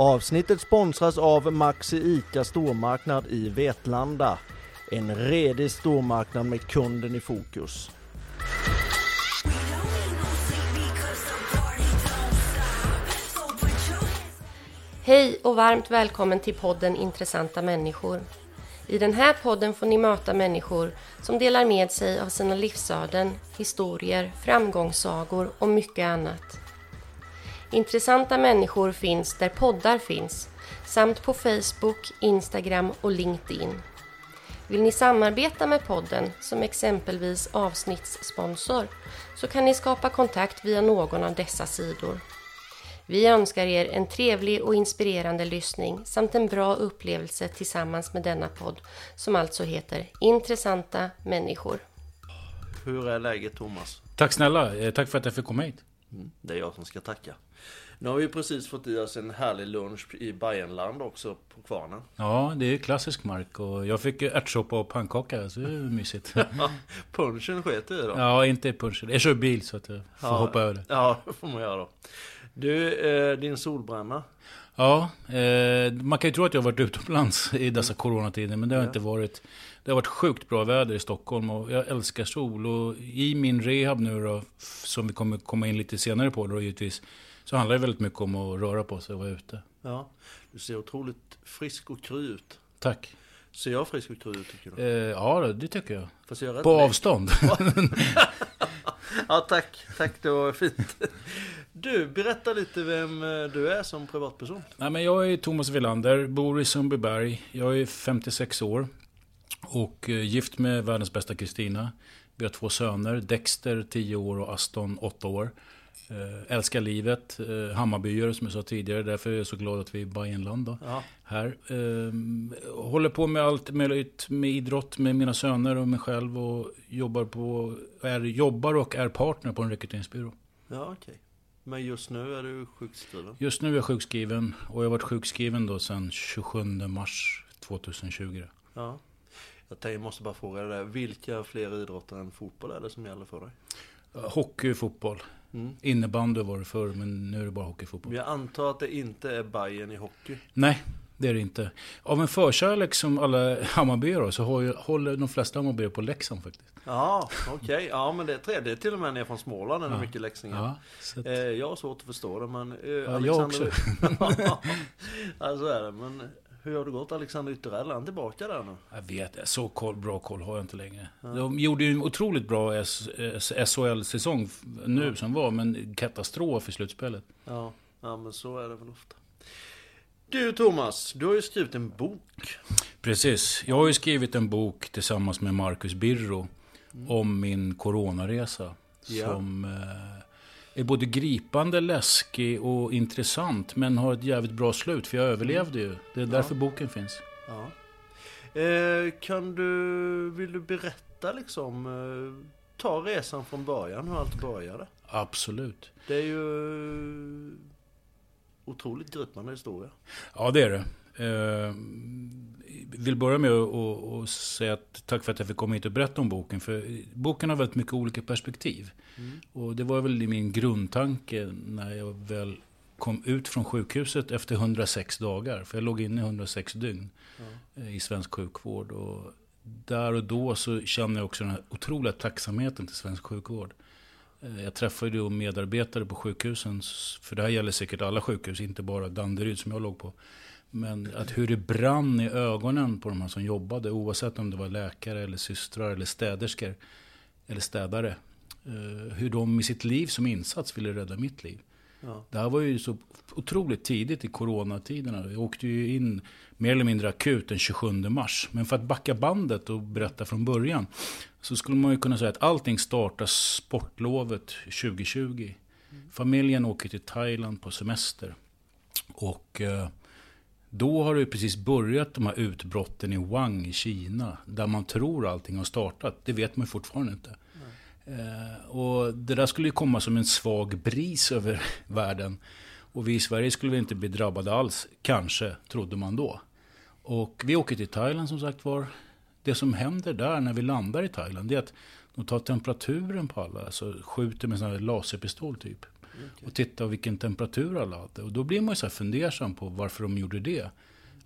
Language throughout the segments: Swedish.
Avsnittet sponsras av Maxi ICA Stormarknad i Vetlanda. En redig stormarknad med kunden i fokus. Hej och varmt välkommen till podden Intressanta människor. I den här podden får ni möta människor som delar med sig av sina livsöden, historier, framgångssagor och mycket annat. Intressanta människor finns där poddar finns, samt på Facebook, Instagram och LinkedIn. Vill ni samarbeta med podden som exempelvis avsnittssponsor så kan ni skapa kontakt via någon av dessa sidor. Vi önskar er en trevlig och inspirerande lyssning samt en bra upplevelse tillsammans med denna podd som alltså heter Intressanta människor. Hur är läget Thomas? Tack snälla, eh, tack för att jag fick komma hit. Mm, det är jag som ska tacka. Nu har vi precis fått i oss en härlig lunch i Bayernland också på Kvarnen. Ja, det är klassisk mark och jag fick ärtsoppa och pannkaka, så det är mysigt. punchen sket i då? Ja, inte punchen. Jag kör bil så att jag får ja, hoppa över det. Ja, det får man göra då. Du, eh, din solbränna? Ja, eh, man kan ju tro att jag har varit utomlands i dessa coronatider, men det har ja. inte varit. Det har varit sjukt bra väder i Stockholm och jag älskar sol. Och i min rehab nu då, som vi kommer komma in lite senare på då givetvis, så handlar det väldigt mycket om att röra på sig och vara ute. Ja, du ser otroligt frisk och kry ut. Tack. Ser jag frisk och kry ut tycker du? Eh, ja, det tycker jag. Fast jag på avstånd. ja, tack. Tack, det var fint. Du, berätta lite vem eh, du är som privatperson. Nej, men jag är Thomas Villander, bor i Sundbyberg. Jag är 56 år och eh, gift med världens bästa Kristina. Vi har två söner, Dexter 10 år och Aston 8 år. Äh, älskar livet, äh, Hammarbyare som jag sa tidigare. Därför är jag så glad att vi är i Bayernland då, här. Äh, håller på med allt möjligt med idrott med mina söner och mig själv. Och jobbar, på, är, jobbar och är partner på en rekryteringsbyrå. Ja, okej. Okay. Men just nu är du sjukskriven? Just nu är jag sjukskriven. Och jag har varit sjukskriven då sedan 27 mars 2020. Ja. Jag måste bara fråga dig, vilka fler idrotter än fotboll är det som gäller för dig? Hockey och fotboll. Mm. Innebandy var det förr, men nu är det bara hockey och fotboll. Jag antar att det inte är Bayern i hockey? Nej, det är det inte. Av en förkärlek som alla Hammarbyare så håller de flesta Hammarbyare på Leksand faktiskt. Ja, okej. Okay. Ja, men det är trevligt. Till och med när från Småland är ja. mycket leksingar. Ja, att... eh, jag har svårt att förstå det, men... Eh, ja, Alexander... jag också. ja, så är det. Men hur har det gått Alexander Ytterell? Är han tillbaka där nu? Jag vet Så koll, bra koll har jag inte längre. Ja. De gjorde ju en otroligt bra SHL-säsong nu ja. som var, men katastrof i slutspelet. Ja. ja, men så är det väl ofta. Du Thomas, du har ju skrivit en bok. Precis. Jag har ju skrivit en bok tillsammans med Marcus Birro mm. om min coronaresa. Ja. Som eh, är både gripande, läskig och intressant. Men har ett jävligt bra slut, för jag överlevde ju. Det är därför ja. boken finns. Ja. Eh, kan du, vill du berätta liksom, eh, ta resan från början, hur allt började? Absolut. Det är ju otroligt gripande historia. Ja, det är det. Eh, vill börja med att säga att tack för att jag fick komma hit och berätta om boken. För boken har väldigt mycket olika perspektiv. Mm. Och det var väl min grundtanke när jag väl kom ut från sjukhuset efter 106 dagar. För jag låg inne i 106 dygn mm. i svensk sjukvård. Och där och då så kände jag också den här otroliga tacksamheten till svensk sjukvård. Eh, jag träffade ju medarbetare på sjukhusen, för det här gäller säkert alla sjukhus, inte bara Danderyd som jag låg på. Men att hur det brann i ögonen på de här som jobbade, oavsett om det var läkare eller systrar eller städerskor eller städare. Eh, hur de med sitt liv som insats ville rädda mitt liv. Ja. Det här var ju så otroligt tidigt i coronatiderna. Jag åkte ju in mer eller mindre akut den 27 mars. Men för att backa bandet och berätta från början. Så skulle man ju kunna säga att allting startar sportlovet 2020. Mm. Familjen åker till Thailand på semester. Och eh, då har det precis börjat de här utbrotten i Wang i Kina. Där man tror allting har startat. Det vet man fortfarande inte. Eh, och det där skulle ju komma som en svag bris över världen. Och vi i Sverige skulle inte bli drabbade alls, kanske, trodde man då. Och vi åker till Thailand som sagt var. Det som händer där när vi landar i Thailand, det är att de tar temperaturen på alla, alltså skjuter med en sån här laserpistol typ. Och titta vilken temperatur alla hade. Och då blir man ju så här fundersam på varför de gjorde det.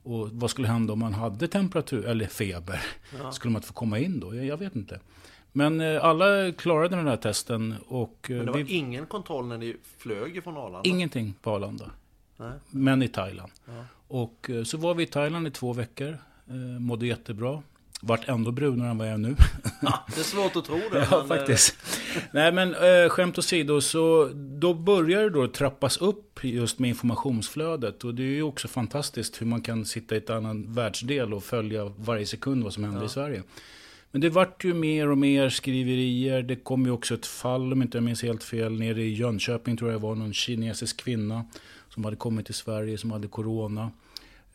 Och vad skulle hända om man hade temperatur, eller feber? Ja. Skulle man inte få komma in då? Jag, jag vet inte. Men eh, alla klarade den här testen. Och, eh, Men det var vi... ingen kontroll när ni flög från Arlanda? Ingenting på Arlanda. Nej. Men i Thailand. Ja. Och eh, så var vi i Thailand i två veckor. Mådde jättebra. Vart ändå brunare än vad jag är nu. Ja, det är svårt att tro det. ja, faktiskt. Nej, men äh, skämt åsido, så då börjar det då trappas upp just med informationsflödet. Och det är ju också fantastiskt hur man kan sitta i ett annan världsdel och följa varje sekund vad som händer ja. i Sverige. Men det vart ju mer och mer skriverier. Det kom ju också ett fall, om inte jag minns helt fel, nere i Jönköping tror jag var någon kinesisk kvinna som hade kommit till Sverige som hade corona.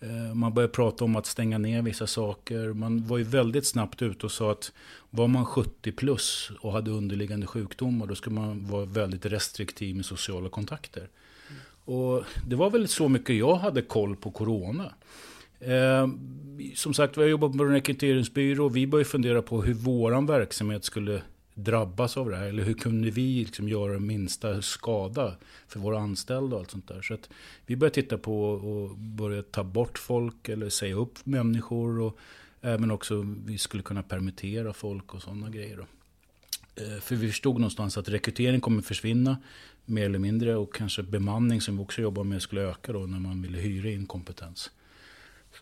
Eh, man började prata om att stänga ner vissa saker. Man var ju väldigt snabbt ute och sa att var man 70 plus och hade underliggande sjukdomar då skulle man vara väldigt restriktiv med sociala kontakter. Mm. Och det var väl så mycket jag hade koll på corona. Eh, som sagt, vi har jobbat på en rekryteringsbyrå. Vi började fundera på hur vår verksamhet skulle drabbas av det här. Eller hur kunde vi liksom göra minsta skada för våra anställda och allt sånt där. Så att vi började titta på och börja ta bort folk eller säga upp människor. Och även också vi skulle kunna permittera folk och sådana grejer. Då. Eh, för vi förstod någonstans att rekrytering kommer försvinna mer eller mindre. Och kanske bemanning som vi också jobbar med skulle öka då när man ville hyra in kompetens.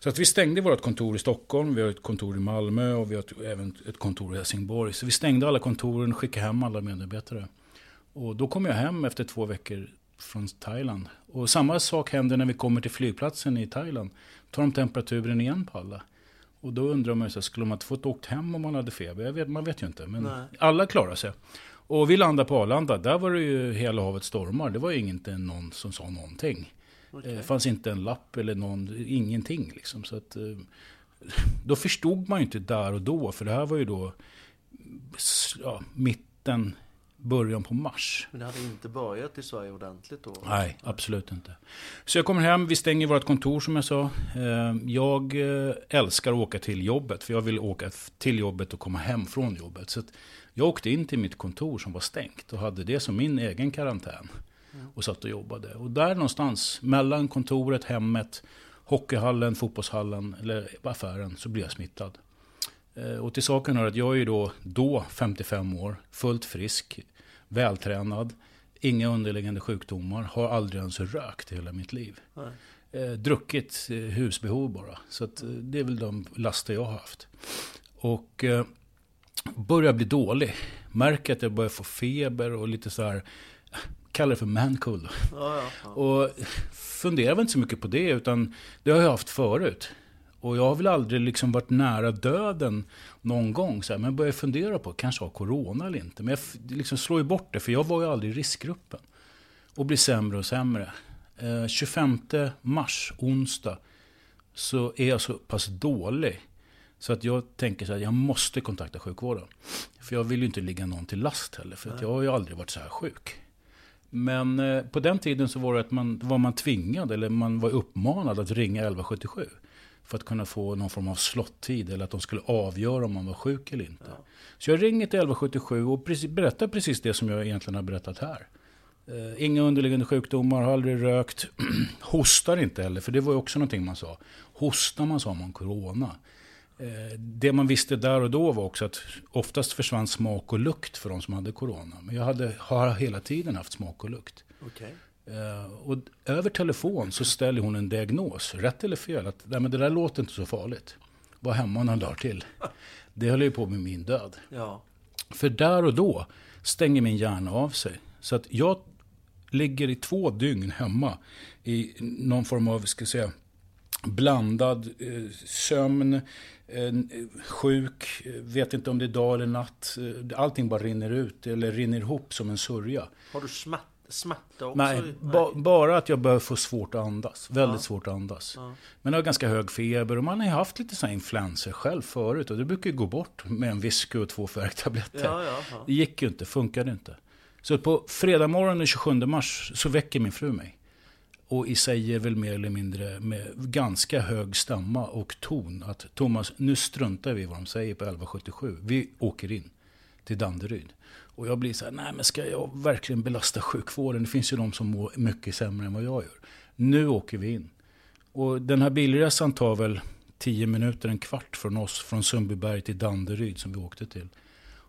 Så att vi stängde vårt kontor i Stockholm, vi har ett kontor i Malmö och vi har ett, även ett kontor i Helsingborg. Så vi stängde alla kontoren och skickade hem alla medarbetare. Och då kom jag hem efter två veckor från Thailand. Och samma sak händer när vi kommer till flygplatsen i Thailand. tar de temperaturen igen på alla. Och då undrar man, så skulle man inte fått åkt hem om man hade feber? Vet, man vet ju inte, men Nej. alla klarar sig. Och vi landade på Arlanda, där var det ju hela havet stormar. Det var ju inte någon som sa någonting. Okay. Det fanns inte en lapp eller någon, ingenting liksom. Så att, eh, då förstod man ju inte där och då, för det här var ju då ja, mitten, början på mars. Men det hade inte börjat i Sverige ordentligt då? Nej, absolut inte. Så jag kommer hem, vi stänger vårt kontor som jag sa. Eh, jag eh, älskar att åka till jobbet, för jag vill åka till jobbet och komma hem från jobbet. Så jag åkte in till mitt kontor som var stängt och hade det som min egen karantän och satt och jobbade. Och där någonstans, mellan kontoret, hemmet, hockeyhallen, fotbollshallen eller affären, så blev jag smittad. Eh, och till saken hör att jag är då, då 55 år, fullt frisk, vältränad, inga underliggande sjukdomar, har aldrig ens rökt i hela mitt liv. Eh, druckit eh, husbehov bara. Så att, eh, det är väl de laster jag har haft. Och eh, börjar bli dålig. Märker att jag börjar få feber och lite så här kallar det för mancool. Ja, ja. Och funderar väl inte så mycket på det, utan det har jag haft förut. Och jag har väl aldrig liksom varit nära döden någon gång. Så här, men jag börjar fundera på, kanske ha corona eller inte. Men jag liksom slår ju bort det, för jag var ju aldrig i riskgruppen. Och blir sämre och sämre. Eh, 25 mars, onsdag, så är jag så pass dålig. Så att jag tänker så här, jag måste kontakta sjukvården. För jag vill ju inte ligga någon till last heller, för att jag har ju aldrig varit så här sjuk. Men eh, på den tiden så var det att man var man tvingad eller man var uppmanad att ringa 1177. För att kunna få någon form av slottid eller att de skulle avgöra om man var sjuk eller inte. Ja. Så jag ringer till 1177 och precis, berättar precis det som jag egentligen har berättat här. Eh, inga underliggande sjukdomar, har aldrig rökt. Hostar inte heller, för det var ju också någonting man sa. Hostar man så har man corona. Eh, det man visste där och då var också att oftast försvann smak och lukt för de som hade corona. Men jag hade, har hela tiden haft smak och lukt. Okay. Eh, och över telefon så ställer hon en diagnos, rätt eller fel, att nej, men det där låter inte så farligt. Var hemma några dagar till. Det höll ju på med min död. Ja. För där och då stänger min hjärna av sig. Så att jag ligger i två dygn hemma i någon form av, ska jag säga, blandad eh, sömn, eh, sjuk, vet inte om det är dag eller natt. Eh, allting bara rinner ut eller rinner ihop som en sörja. Har du smärta? Smärta också? Nej, ba bara att jag börjar få svårt att andas. Väldigt ja. svårt att andas. Ja. Men jag har ganska hög feber och man har ju haft lite sådana influenser själv förut. Och det brukar ju gå bort med en whisky och två färgtabletter. Ja, det gick ju inte, funkade inte. Så på fredag morgon den 27 mars så väcker min fru mig. Och i säger väl mer eller mindre med ganska hög stämma och ton att Thomas, nu struntar vi i vad de säger på 1177. Vi åker in till Danderyd. Och jag blir så här, nej men ska jag verkligen belasta sjukvården? Det finns ju de som mår mycket sämre än vad jag gör. Nu åker vi in. Och den här bilresan tar väl tio minuter, en kvart från oss, från Sundbyberg till Danderyd som vi åkte till.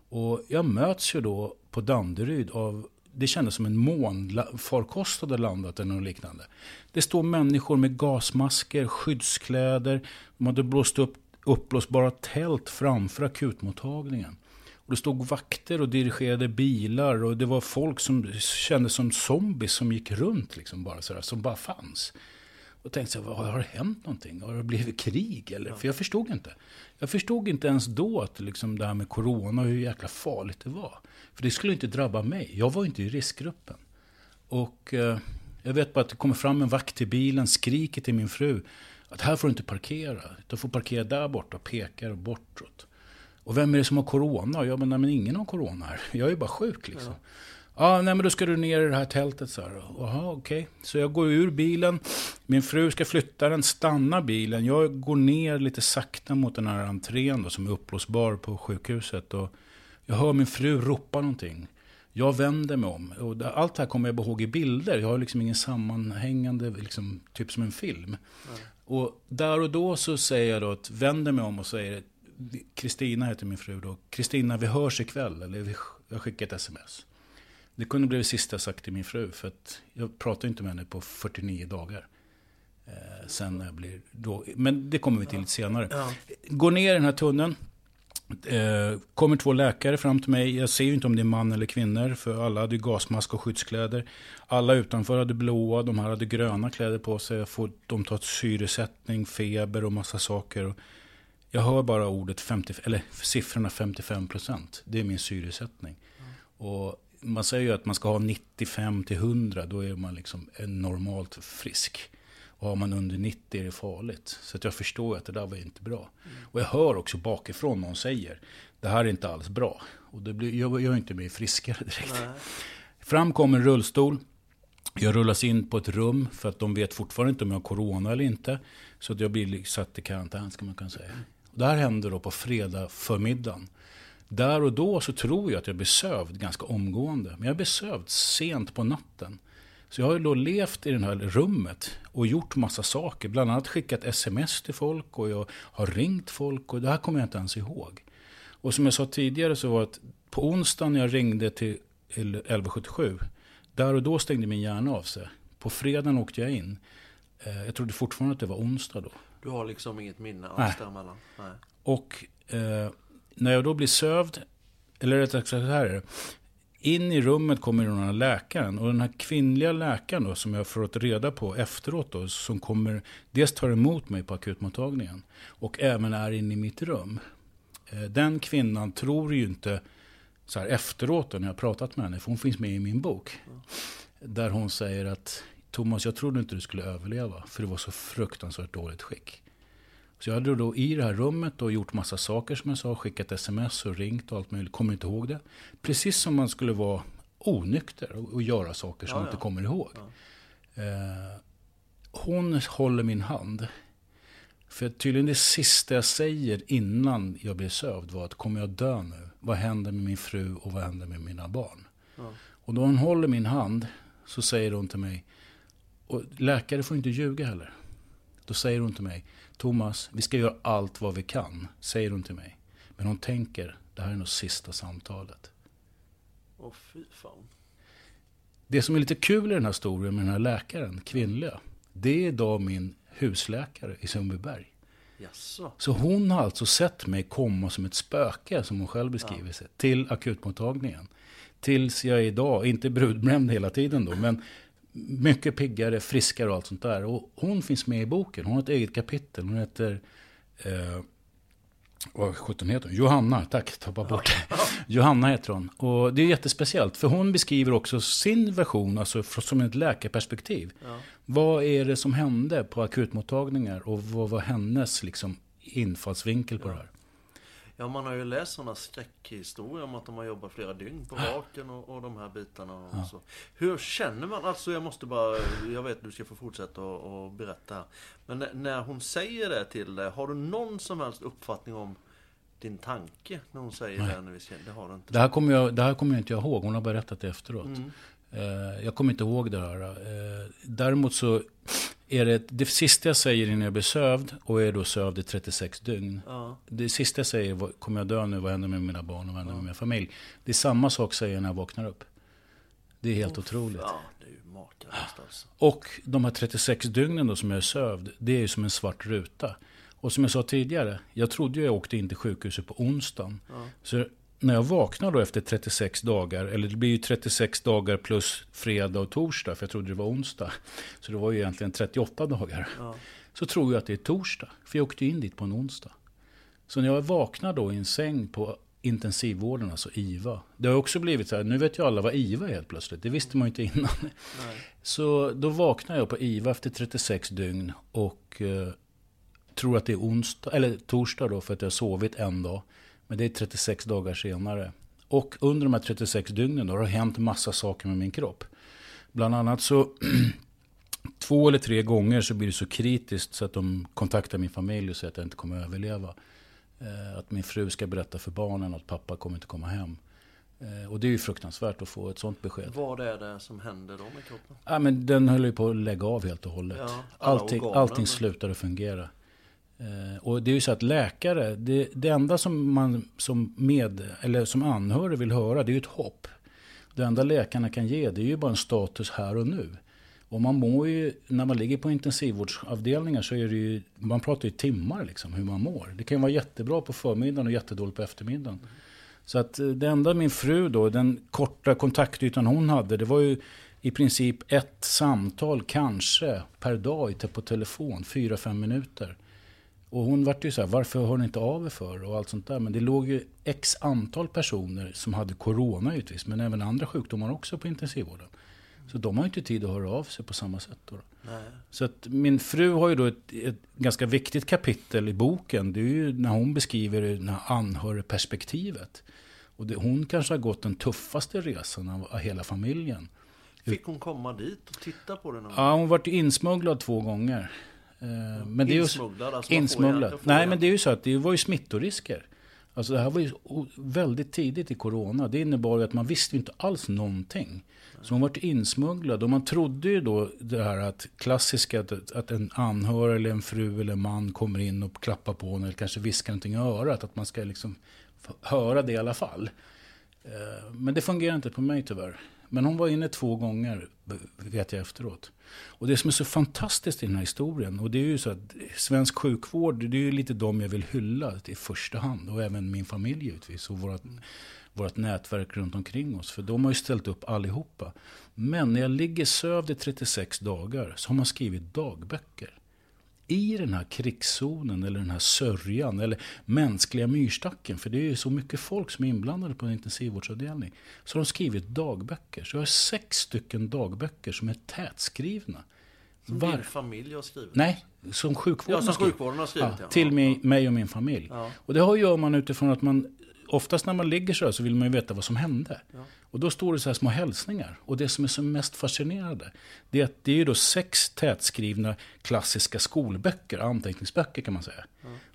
Och jag möts ju då på Danderyd av, det kändes som en månfarkost hade landat eller något liknande. Det står människor med gasmasker, skyddskläder, de hade blåst upp uppblåsbara tält framför akutmottagningen. Och det stod vakter och dirigerade bilar och det var folk som kändes som zombies som gick runt liksom bara sådär, som bara fanns. Och tänkte så här, har det hänt någonting? Har det blivit krig? Eller? Ja. För jag förstod inte. Jag förstod inte ens då att liksom det här med corona hur jäkla farligt det var. För det skulle inte drabba mig. Jag var inte i riskgruppen. Och eh, jag vet bara att det kommer fram en vakt till bilen, skriker till min fru att här får du inte parkera. Du får parkera där borta och pekar bortåt. Och vem är det som har corona? Jag menar, men ingen har corona här. Jag är bara sjuk liksom. Ja. Ja, nej men då ska du ner i det här tältet så här. Jaha, okej. Okay. Så jag går ur bilen. Min fru ska flytta den, stanna bilen. Jag går ner lite sakta mot den här entrén då, som är uppblåsbar på sjukhuset. Och jag hör min fru ropa någonting. Jag vänder mig om. Och allt det här kommer jag ihåg i bilder. Jag har liksom ingen sammanhängande, liksom, typ som en film. Mm. Och där och då så säger jag då att, vänder mig om och säger Kristina heter min fru då. Kristina, vi hörs ikväll. Eller jag skickar ett sms. Det kunde bli det sista jag sagt till min fru. För att jag pratar inte med henne på 49 dagar. Eh, sen när jag blir då, men det kommer vi till lite senare. Ja. Går ner i den här tunneln. Eh, kommer två läkare fram till mig. Jag ser ju inte om det är man eller kvinnor. För alla hade gasmask och skyddskläder. Alla utanför hade blåa. De här hade gröna kläder på sig. Får, de tar syresättning, feber och massa saker. Jag hör bara ordet 50, eller siffrorna 55 procent. Det är min syresättning. Mm. Och man säger ju att man ska ha 95 till 100. Då är man liksom normalt frisk. Och har man under 90 är det farligt. Så att jag förstår att det där var inte bra. Mm. Och jag hör också bakifrån någon säger. Det här är inte alls bra. Och det blir, jag gör inte mig friskare direkt. Nej. Fram kommer en rullstol. Jag rullas in på ett rum för att de vet fortfarande inte om jag har corona eller inte. Så att jag blir satt i karantän ska man kunna säga. Och det här händer då på fredag förmiddagen. Där och då så tror jag att jag blir sövd ganska omgående. Men jag blir sövd sent på natten. Så jag har då levt i det här rummet och gjort massa saker. Bland annat skickat sms till folk och jag har ringt folk och det här kommer jag inte ens ihåg. Och som jag sa tidigare så var det på onsdagen när jag ringde till 1177, där och då stängde min hjärna av sig. På fredagen åkte jag in. Eh, jag trodde fortfarande att det var onsdag då. Du har liksom inget minne alls däremellan? Nej. Och eh, när jag då blir sövd, eller rättare sagt så här är det. In i rummet kommer den här läkaren. Och den här kvinnliga läkaren då, som jag har fått reda på efteråt då, som kommer, dels tar emot mig på akutmottagningen och även är inne i mitt rum. Eh, den kvinnan tror ju inte så här efteråt då, när jag har pratat med henne, för hon finns med i min bok. Där hon säger att Thomas, jag trodde inte du skulle överleva, för du var så fruktansvärt dåligt skick. Så jag hade då i det här rummet och gjort massa saker som jag sa, skickat sms och ringt och allt möjligt, kommer inte ihåg det. Precis som man skulle vara onykter och, och göra saker som ja, man inte kommer ihåg. Ja. Eh, hon håller min hand. För tydligen det sista jag säger innan jag blir sövd var att kommer jag dö nu? Vad händer med min fru och vad händer med mina barn? Ja. Och då hon håller min hand så säger hon till mig, och läkare får inte ljuga heller. Då säger hon till mig, Thomas, vi ska göra allt vad vi kan, säger hon till mig. Men hon tänker, det här är nog sista samtalet. Åh, fy fan. Det som är lite kul i den här historien med den här läkaren, kvinnliga, det är då min husläkare i Sundbyberg. Jaså. Så hon har alltså sett mig komma som ett spöke, som hon själv beskriver ja. sig, till akutmottagningen. Tills jag idag, inte brudbränd hela tiden då, men mycket piggare, friskare och allt sånt där. Och hon finns med i boken. Hon har ett eget kapitel. Hon heter... Eh, vad sjutton heter hon? Johanna, tack, tappa bort. Johanna heter hon. Och det är jättespeciellt, för hon beskriver också sin version, alltså som ett läkarperspektiv. Ja. Vad är det som hände på akutmottagningar och vad var hennes liksom, infallsvinkel på ja. det här? Ja, man har ju läst sådana skräckhistorier om att de har jobbat flera dygn på raken och, och de här bitarna. Och ja. så. Hur känner man? Alltså jag måste bara, jag vet att du ska få fortsätta och, och berätta. Men när hon säger det till dig, har du någon som helst uppfattning om din tanke när hon säger det? När vi ska, det har du inte. Det här kommer jag, det här kommer jag inte ihåg. Hon har berättat det efteråt. Mm. Eh, jag kommer inte ihåg det här. Eh, däremot så är det det sista jag säger innan jag blir sövd och är då sövd i 36 dygn. Ja. Det sista jag säger, vad- kommer jag dö nu? Vad händer med mina barn och vad händer med min familj? Det är samma sak säger jag när jag vaknar upp. Det är helt otroligt. Ja, det är alltså. Och de här 36 dygnen då som jag är sövd, det är ju som en svart ruta. Och som jag sa tidigare, jag trodde ju jag åkte in till sjukhuset på onsdagen. Ja. Så när jag vaknar då efter 36 dagar, eller det blir ju 36 dagar plus fredag och torsdag, för jag trodde det var onsdag. Så det var ju egentligen 38 dagar. Ja. Så tror jag att det är torsdag, för jag åkte in dit på en onsdag. Så när jag vaknar då i en säng på intensivvården, alltså IVA. Det har också blivit så här, nu vet ju alla vad IVA är helt plötsligt. Det visste man ju inte innan. Nej. Så då vaknar jag på IVA efter 36 dygn och eh, tror att det är onsdag, eller torsdag då för att jag har sovit en dag. Men det är 36 dagar senare. Och under de här 36 dygnen då har det hänt massa saker med min kropp. Bland annat så två eller tre gånger så blir det så kritiskt så att de kontaktar min familj och säger att jag inte kommer att överleva. Eh, Att min fru ska berätta för barnen att pappa kommer inte komma hem. Eh, Och det är ju fruktansvärt att få ett sånt besked. Vad är det som händer då med kroppen? Ja, men den höll ju på att lägga av helt och hållet. Ja, allting, organen. allting slutade fungera. Eh, och det är ju så att läkare, det, det enda som man som, med, eller som anhörig vill höra, det är ju ett hopp. Det enda läkarna kan ge, det är ju bara en status här och nu. Och man mår ju, när man ligger på intensivvårdsavdelningar så är det ju, man pratar ju timmar liksom hur man mår. Det kan ju vara jättebra på förmiddagen och jättedåligt på eftermiddagen. Så att eh, det enda min fru då, den korta kontaktytan hon hade, det var ju i princip ett samtal kanske per dag på telefon, fyra fem minuter. Och hon vart ju så här, varför hör ni inte av er för? Och allt sånt där. Men det låg ju x antal personer som hade corona givetvis, men även andra sjukdomar också på intensivvården. Så de har ju inte tid att höra av sig på samma sätt. Då. Nej. Så att min fru har ju då ett, ett ganska viktigt kapitel i boken. Det är ju när hon beskriver det här anhörigperspektivet. Och det, hon kanske har gått den tuffaste resan av, av hela familjen. Fick hon komma dit och titta på någon Ja, hon varit insmugglad två gånger. Eh, Men det är ju, Insmugglad? Alltså man insmugglad. Nej, igen- men det är ju så att det var ju smittorisker. Alltså det här var ju väldigt tidigt i corona. Det innebar ju att man visste ju inte alls någonting. Så hon vart insmugglad och man trodde ju då det här att klassiska att, att en anhörig eller en fru eller en man kommer in och klappar på henne eller kanske viskar någonting i örat. Att man ska liksom höra det i alla fall. Eh, Men det fungerar inte på mig tyvärr. Men hon var inne två gånger, vet jag efteråt. Och det som är så fantastiskt i den här historien, och det är ju så att svensk sjukvård, det är ju lite de jag vill hylla i första hand. Och även min familj givetvis, och vårt, vårt nätverk runt omkring oss. För de har ju ställt upp allihopa. Men när jag ligger sövd i 36 dagar så har man skrivit dagböcker i den här krigszonen eller den här sörjan eller mänskliga myrstacken, för det är ju så mycket folk som är inblandade på en intensivvårdsavdelning, så har de skrivit dagböcker. Så jag har sex stycken dagböcker som är tätskrivna. Som Var- din familj har skrivit? Nej, som sjukvården Ja, som sjukvården har skrivit, Ja, till Ja, mig, och min familj. Och det har gör man utifrån att man, oftast när man ligger så så vill man ju veta vad som hände. Ja. Och då står det så här små hälsningar. Och det som är så mest fascinerande, det är att det är ju då sex tätskrivna klassiska skolböcker, anteckningsböcker kan man säga.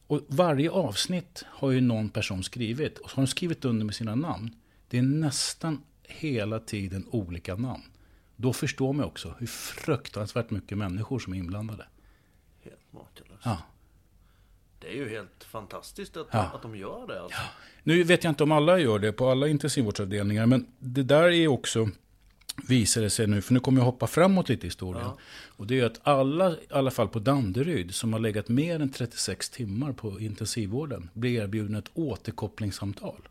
Och varje avsnitt har ju någon person skrivit. Och så har de skrivit under med sina namn. Det är nästan hela tiden olika namn. Då förstår man också hur fruktansvärt mycket människor som är inblandade. Helt makalöst. Ja. Det är ju helt fantastiskt att, Ja. att de gör det. Alltså. Nu vet jag inte om alla gör det på alla intensivvårdsavdelningar, men det där är också, visar det sig nu, för nu kommer jag hoppa framåt lite i historien. Ja. Och det är att alla, i alla fall på Danderyd, som har legat mer än 36 timmar på intensivvården, blir erbjudna ett återkopplingssamtal.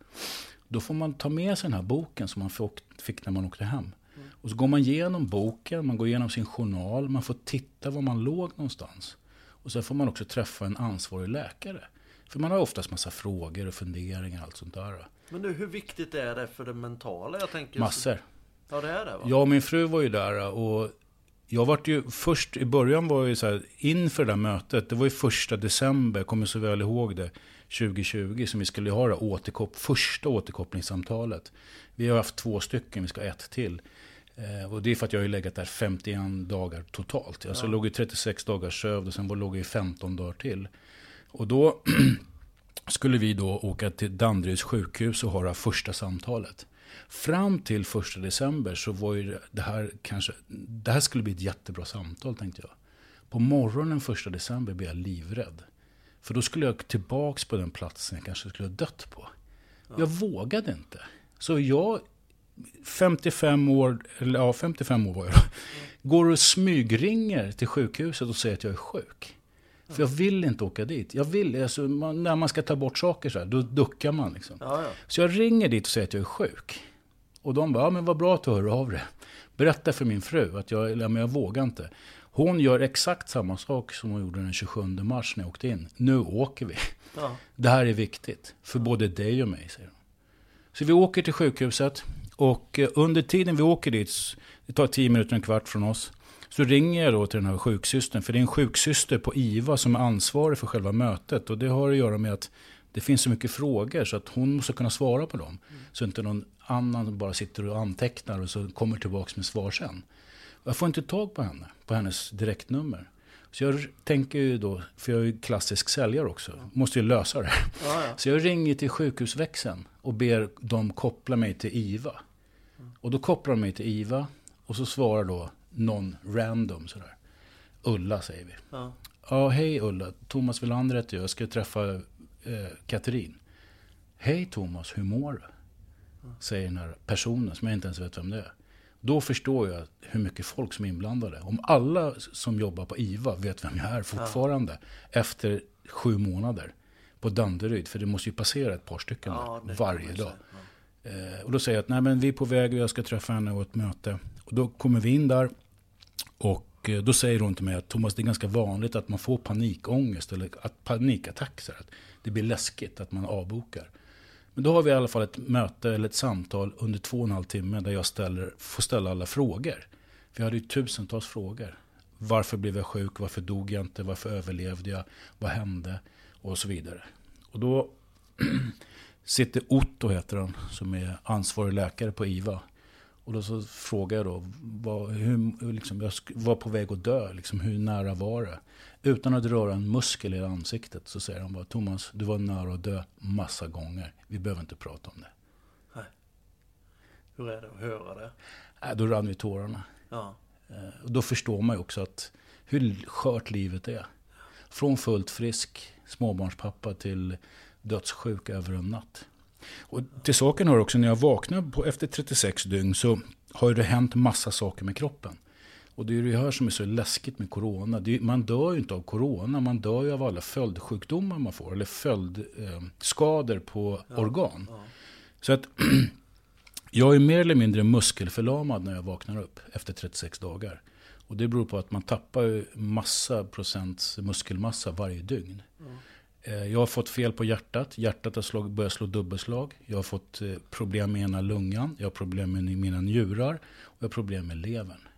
Då får man ta med sig den här boken som man fick- fick när man åkte hem. Och så går man igenom boken, man går igenom sin journal, man får titta var man låg någonstans. Och sen får man också träffa en ansvarig läkare. För man har oftast massa frågor och funderingar och allt sånt där. Men nu, hur viktigt är det för det mentala? Jag tänker, Massor. Ja, det är det va? Jag och min fru var ju där och jag vart ju först, i början var jag ju så här, inför det där mötet, det var ju första december, jag kommer så väl ihåg det, 2020, som vi skulle ha det återkop första återkopplingssamtalet. Vi har haft två stycken, vi ska ha ett till. Eh, och det är för att jag har legat där 51 dagar totalt. Alltså jag låg i 36 dagar sövd och sen låg jag i 15 dagar till. Och då skulle vi då åka till Danderyds sjukhus och ha det första samtalet. Fram till första december så var ju det här kanske, det här skulle bli ett jättebra samtal tänkte jag. På morgonen första december blev jag livrädd. För då skulle jag tillbaks på den platsen jag kanske skulle ha dött på. Ja. Jag vågade inte. Så jag, 55 år, eller ja 55 år var jag då, går och smygringer till sjukhuset och säger att jag är sjuk. För jag vill inte åka dit. Jag vill, alltså, man, när man ska ta bort saker så här, då duckar man liksom. Ja, ja. Så jag ringer dit och säger att jag är sjuk. Och de bara, ja men vad bra att du hör av dig. Berätta för min fru att jag, ja, men jag vågar inte. Hon gör exakt samma sak som hon gjorde den 27 mars när jag åkte in. Nu åker vi. Ja. Det här är viktigt. För både dig och mig, säger hon. Så vi åker till sjukhuset. Och eh, under tiden vi åker dit, det tar tio minuter, en kvart från oss. Så ringer jag då till den här sjuksystern. För det är en sjuksyster på IVA som är ansvarig för själva mötet. Och det har att göra med att det finns så mycket frågor så att hon måste kunna svara på dem. Mm. Så inte någon annan bara sitter och antecknar och så kommer tillbaka med svar sen. Jag får inte tag på henne, på hennes direktnummer. Så jag tänker ju då, för jag är ju klassisk säljare också, måste ju lösa det. Ja, ja. Så jag ringer till sjukhusväxeln och ber dem koppla mig till IVA. Och då kopplar de mig till IVA och så svarar då någon random sådär. Ulla säger vi. Ja, ja hej Ulla, Thomas Welander heter jag, jag ska träffa eh, Katrin. Hej Thomas, hur mår du? Säger den här personen som jag inte ens vet vem det är. Då förstår jag hur mycket folk som är inblandade. Om alla som jobbar på IVA vet vem jag är fortfarande. Ja. Efter sju månader. På Danderyd. För det måste ju passera ett par stycken ja, varje dag. Ja. Eh, och då säger jag att Nej, men vi är på väg och jag ska träffa henne och ett möte. Och då kommer vi in där. Och eh, då säger hon till mig att Thomas, det är ganska vanligt att man får panikångest eller att panikattack. Så att det blir läskigt att man avbokar. Men då har vi i alla fall ett möte eller ett samtal under två och en halv timme där jag ställer, får ställa alla frågor. Vi hade ju tusentals frågor. Varför blev jag sjuk? Varför dog jag inte? Varför överlevde jag? Vad hände? Och så vidare. Och då sitter Otto, heter han, som är ansvarig läkare på IVA. Och då så frågar jag då, vad, hur, liksom, jag var på väg att dö, liksom, hur nära var det? Utan att röra en muskel i ansiktet så säger han bara, Thomas, du var nära att dö massa gånger. Vi behöver inte prata om det. Nej. Hur är det att höra det? Äh, då rann vi tårarna. Ja. Eh, och då förstår man ju också att hur skört livet är. Från fullt frisk småbarnspappa till dödssjuk över en natt. Och till saken hör också, när jag vaknar på, efter 36 dygn så har det hänt massa saker med kroppen. Och det är det här som är så läskigt med corona. Är, man dör ju inte av corona, man dör ju av alla följdsjukdomar man får. Eller följdskador eh, på ja, organ. Ja. Så att jag är mer eller mindre muskelförlamad när jag vaknar upp efter 36 dagar. Och det beror på att man tappar massa procents muskelmassa varje dygn. Mm. Eh, jag har fått fel på hjärtat. Hjärtat har börjat slå dubbelslag. Jag har fått eh, problem med ena lungan. Jag har problem med mina njurar. Och jag har problem med levern.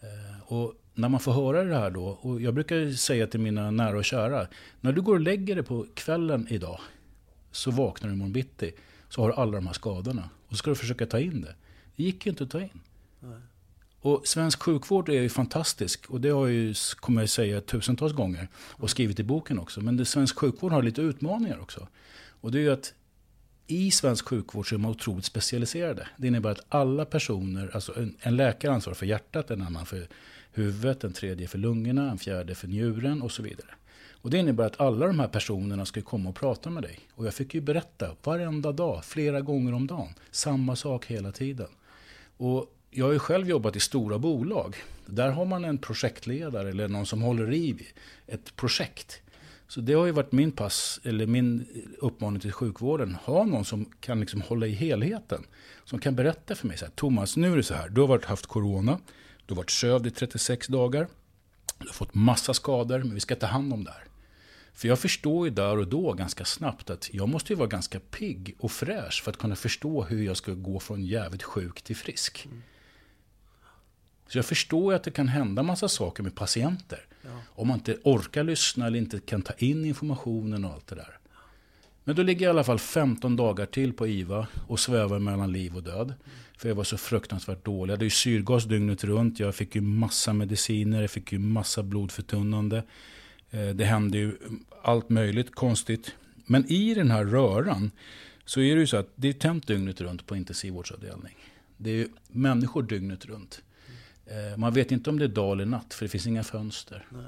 Eh, och när man får höra det här då, och jag brukar säga till mina nära och kära, när du går och lägger dig på kvällen idag, så vaknar du imorgon bitti, så har du alla de här skadorna. Och så ska du försöka ta in det. Det gick ju inte att ta in. Nej. Och svensk sjukvård är ju fantastisk. Och det har jag ju, kommer jag säga tusentals gånger. Och skrivit i boken också. Men det, svensk sjukvård har lite utmaningar också. Och det är ju att i svensk sjukvård så är man otroligt specialiserade. Det innebär att alla personer, alltså en, en läkare ansvarar för hjärtat, en annan för huvudet, en tredje för lungorna, en fjärde för njuren och så vidare. Och det innebär att alla de här personerna ska komma och prata med dig. Och jag fick ju berätta varenda dag, flera gånger om dagen, samma sak hela tiden. Och jag har ju själv jobbat i stora bolag. Där har man en projektledare eller någon som håller i ett projekt. Så det har ju varit min pass, eller min uppmaning till sjukvården. Ha någon som kan liksom hålla i helheten. Som kan berätta för mig så här, Thomas, nu är det så här. Du har varit, haft corona. Du har varit sövd i 36 dagar. Du har fått massa skador, men vi ska ta hand om det här. För jag förstår ju där och då ganska snabbt att jag måste ju vara ganska pigg och fräsch för att kunna förstå hur jag ska gå från jävligt sjuk till frisk. Mm. Så jag förstår ju att det kan hända massa saker med patienter. Ja. Om man inte orkar lyssna eller inte kan ta in informationen och allt det där. Men då ligger jag i alla fall 15 dagar till på IVA och svävar mellan liv och död. För jag var så fruktansvärt dålig. Jag hade ju syrgas dygnet runt. Jag fick ju massa mediciner. Jag fick ju massa blodförtunnande. Eh, det hände ju allt möjligt konstigt. Men i den här röran så är det ju så att det är tänt dygnet runt på intensivvårdsavdelning. Det är ju människor dygnet runt. Eh, man vet inte om det är dag eller natt, för det finns inga fönster. Nej.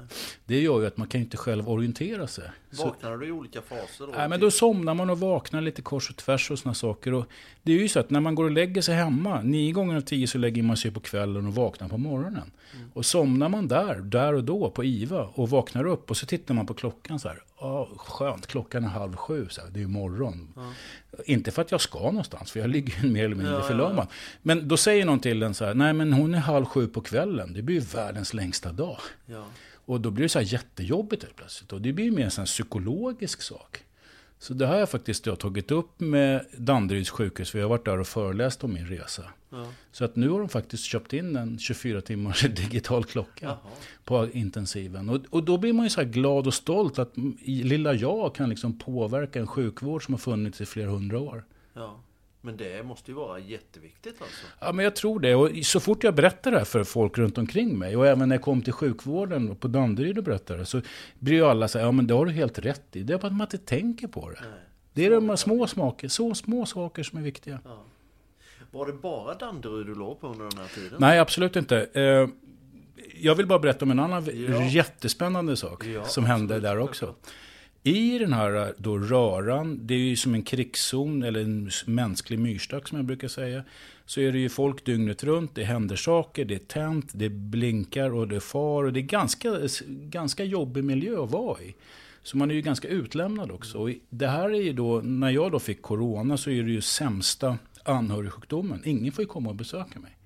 Det gör ju att man kan inte själv orientera sig. Vaknar du i olika faser? Då? Nej, men då somnar man och vaknar lite kors och tvärs och sådana saker. Och det är ju så att när man går och lägger sig hemma, nio gånger av tio så lägger man sig på kvällen och vaknar på morgonen. Mm. Och somnar man där, där och då på IVA och vaknar upp och så tittar man på klockan så här. Ja, skönt, klockan är halv sju, så här, det är ju morgon. Ja. Inte för att jag ska någonstans, för jag ligger mer eller mindre ja, förlamad. Ja. Men då säger någon till en så här, nej men hon är halv sju på kvällen, det blir ju världens längsta dag. Och då blir det så här jättejobbigt helt plötsligt. Och det blir mer en sån psykologisk sak. Så det har jag faktiskt jag tagit upp med Danderyds sjukhus, för jag har varit där och föreläst om min resa. Ja. Så att nu har de faktiskt köpt in en 24 timmars digital klocka Jaha. på intensiven. Och, och då blir man ju så här glad och stolt att lilla jag kan liksom påverka en sjukvård som har funnits i flera hundra år. Ja. Men det måste ju vara jätteviktigt alltså? Ja, men jag tror det. Och så fort jag berättar det här för folk runt omkring mig och även när jag kom till sjukvården på Danderyd och berättade det så blir ju alla så här, ja men det har du helt rätt i. Det är bara att man inte tänker på det. Nej. Det är de små smaker, så små saker som är viktiga. Ja. Var det bara Danderyd du låg på under den här tiden? Nej, absolut inte. Eh, jag vill bara berätta om en annan ja. jättespännande sak ja, som hände där också. I den här eh, då röran, det är ju som en krigszon eller en mänsklig myrstack som jag brukar säga. Så är det ju folk dygnet runt, det händer saker, det är tänt, det blinkar och det far. Och det är ganska, ganska jobbig miljö att vara i. Så man är ju ganska utlämnad också. Och det här är ju då, när jag då fick corona så är det ju sämsta anhörigsjukdomen. Ingen får ju komma och besöka mig.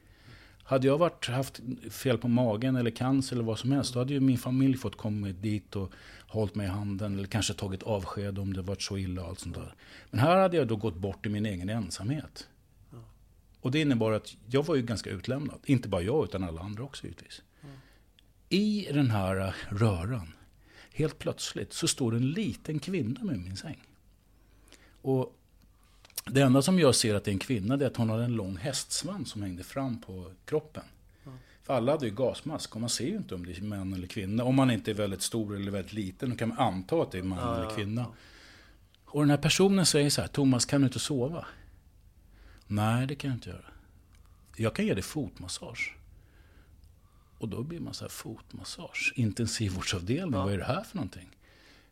Hade jag varit, haft fel på magen eller cancer eller vad som helst, då hade ju min familj fått komma dit och hållit mig i handen eller kanske tagit avsked om det varit så illa och allt sånt där. Men här hade jag då gått bort i min egen ensamhet. Och det innebar att jag var ju ganska utlämnad. Inte bara jag, utan alla andra också givetvis. I den här röran, helt plötsligt, så står en liten kvinna med min säng. Och det enda som jag ser att det är en kvinna är att hon har en lång hästsvans som hängde fram på kroppen. Alla hade ju gasmask och man ser ju inte om det är män eller kvinna. Om man inte är väldigt stor eller väldigt liten, då kan man anta att det är man ja, eller kvinna. Ja. Och den här personen säger så här, Thomas kan du inte sova? Nej, det kan jag inte göra. Jag kan ge dig fotmassage. Och då blir man så här, fotmassage, intensivvårdsavdelning, ja. vad är det här för någonting?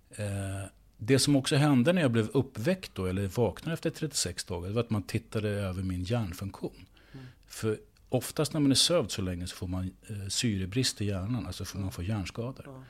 Eh, det som också hände när jag blev uppväckt då, eller vaknade efter 36 dagar, det var att man tittade över min hjärnfunktion. Mm. För oftast när man är sövd så länge så får man eh, syrebrist i hjärnan, alltså får man få hjärnskador. Mm.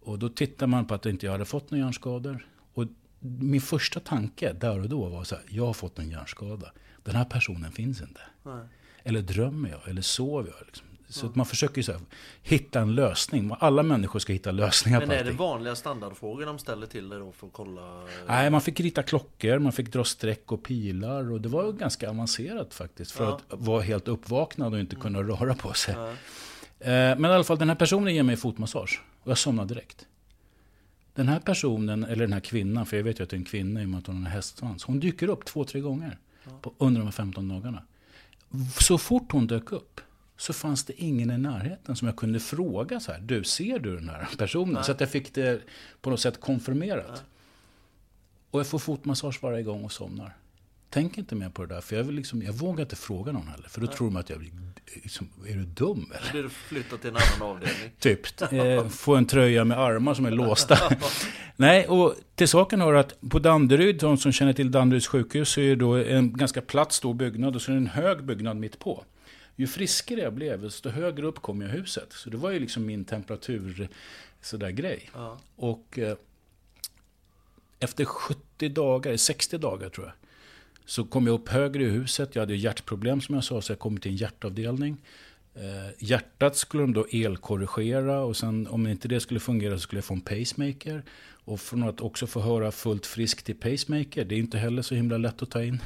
Och då tittar man på att inte jag hade fått några hjärnskador. Och min första tanke där och då var så här, jag har fått en hjärnskada. Den här personen finns inte. Mm. Eller drömmer jag? Eller sover jag? Liksom. Så att man försöker så här, hitta en lösning. Alla människor ska hitta lösningar Men på är det vanliga standardfrågor de ställer till dig då för att kolla? Nej, man fick rita klockor, man fick dra streck och pilar. Och det var ganska avancerat faktiskt. För ja. att vara helt uppvaknad och inte kunna mm. röra på sig. Ja. Eh, men i alla fall, den här personen ger mig fotmassage. Och jag somnar direkt. Den här personen, eller den här kvinnan, för jag vet ju att det är en kvinna i och med att hon har hästsvans. Hon dyker upp två, tre gånger på, under de här 15 dagarna. Så fort hon dök upp så fanns det ingen i närheten som jag kunde fråga så här, du ser du den här personen? Nej. Så att jag fick det på något sätt konfirmerat. Nej. Och jag får fotmassage varje gång och somnar. Tänk inte mer på det där, för jag, vill liksom, jag vågar inte fråga någon heller. För då Nej. tror de att jag blir, liksom, är du dum eller? Blir du flyttad till en annan avdelning? typ. Eh, få en tröja med armar som är låsta. Nej, och till saken hör att på Danderyd, de som känner till Danderyds sjukhus, så är det då en ganska platt stor byggnad och så är det en hög byggnad mitt på ju friskare jag blev, desto högre upp kom jag i huset. Så det var ju liksom min temperatur sådär grej. Ja. Och eh, efter 70 dagar, 60 dagar tror jag, så kom jag upp högre i huset. Jag hade hjärtproblem som jag sa, så jag kom till en hjärtavdelning. Eh, hjärtat skulle de då elkorrigera och sen om inte det skulle fungera så skulle jag få en pacemaker. Och från att också få höra fullt frisk till pacemaker, det är inte heller så himla lätt att ta in.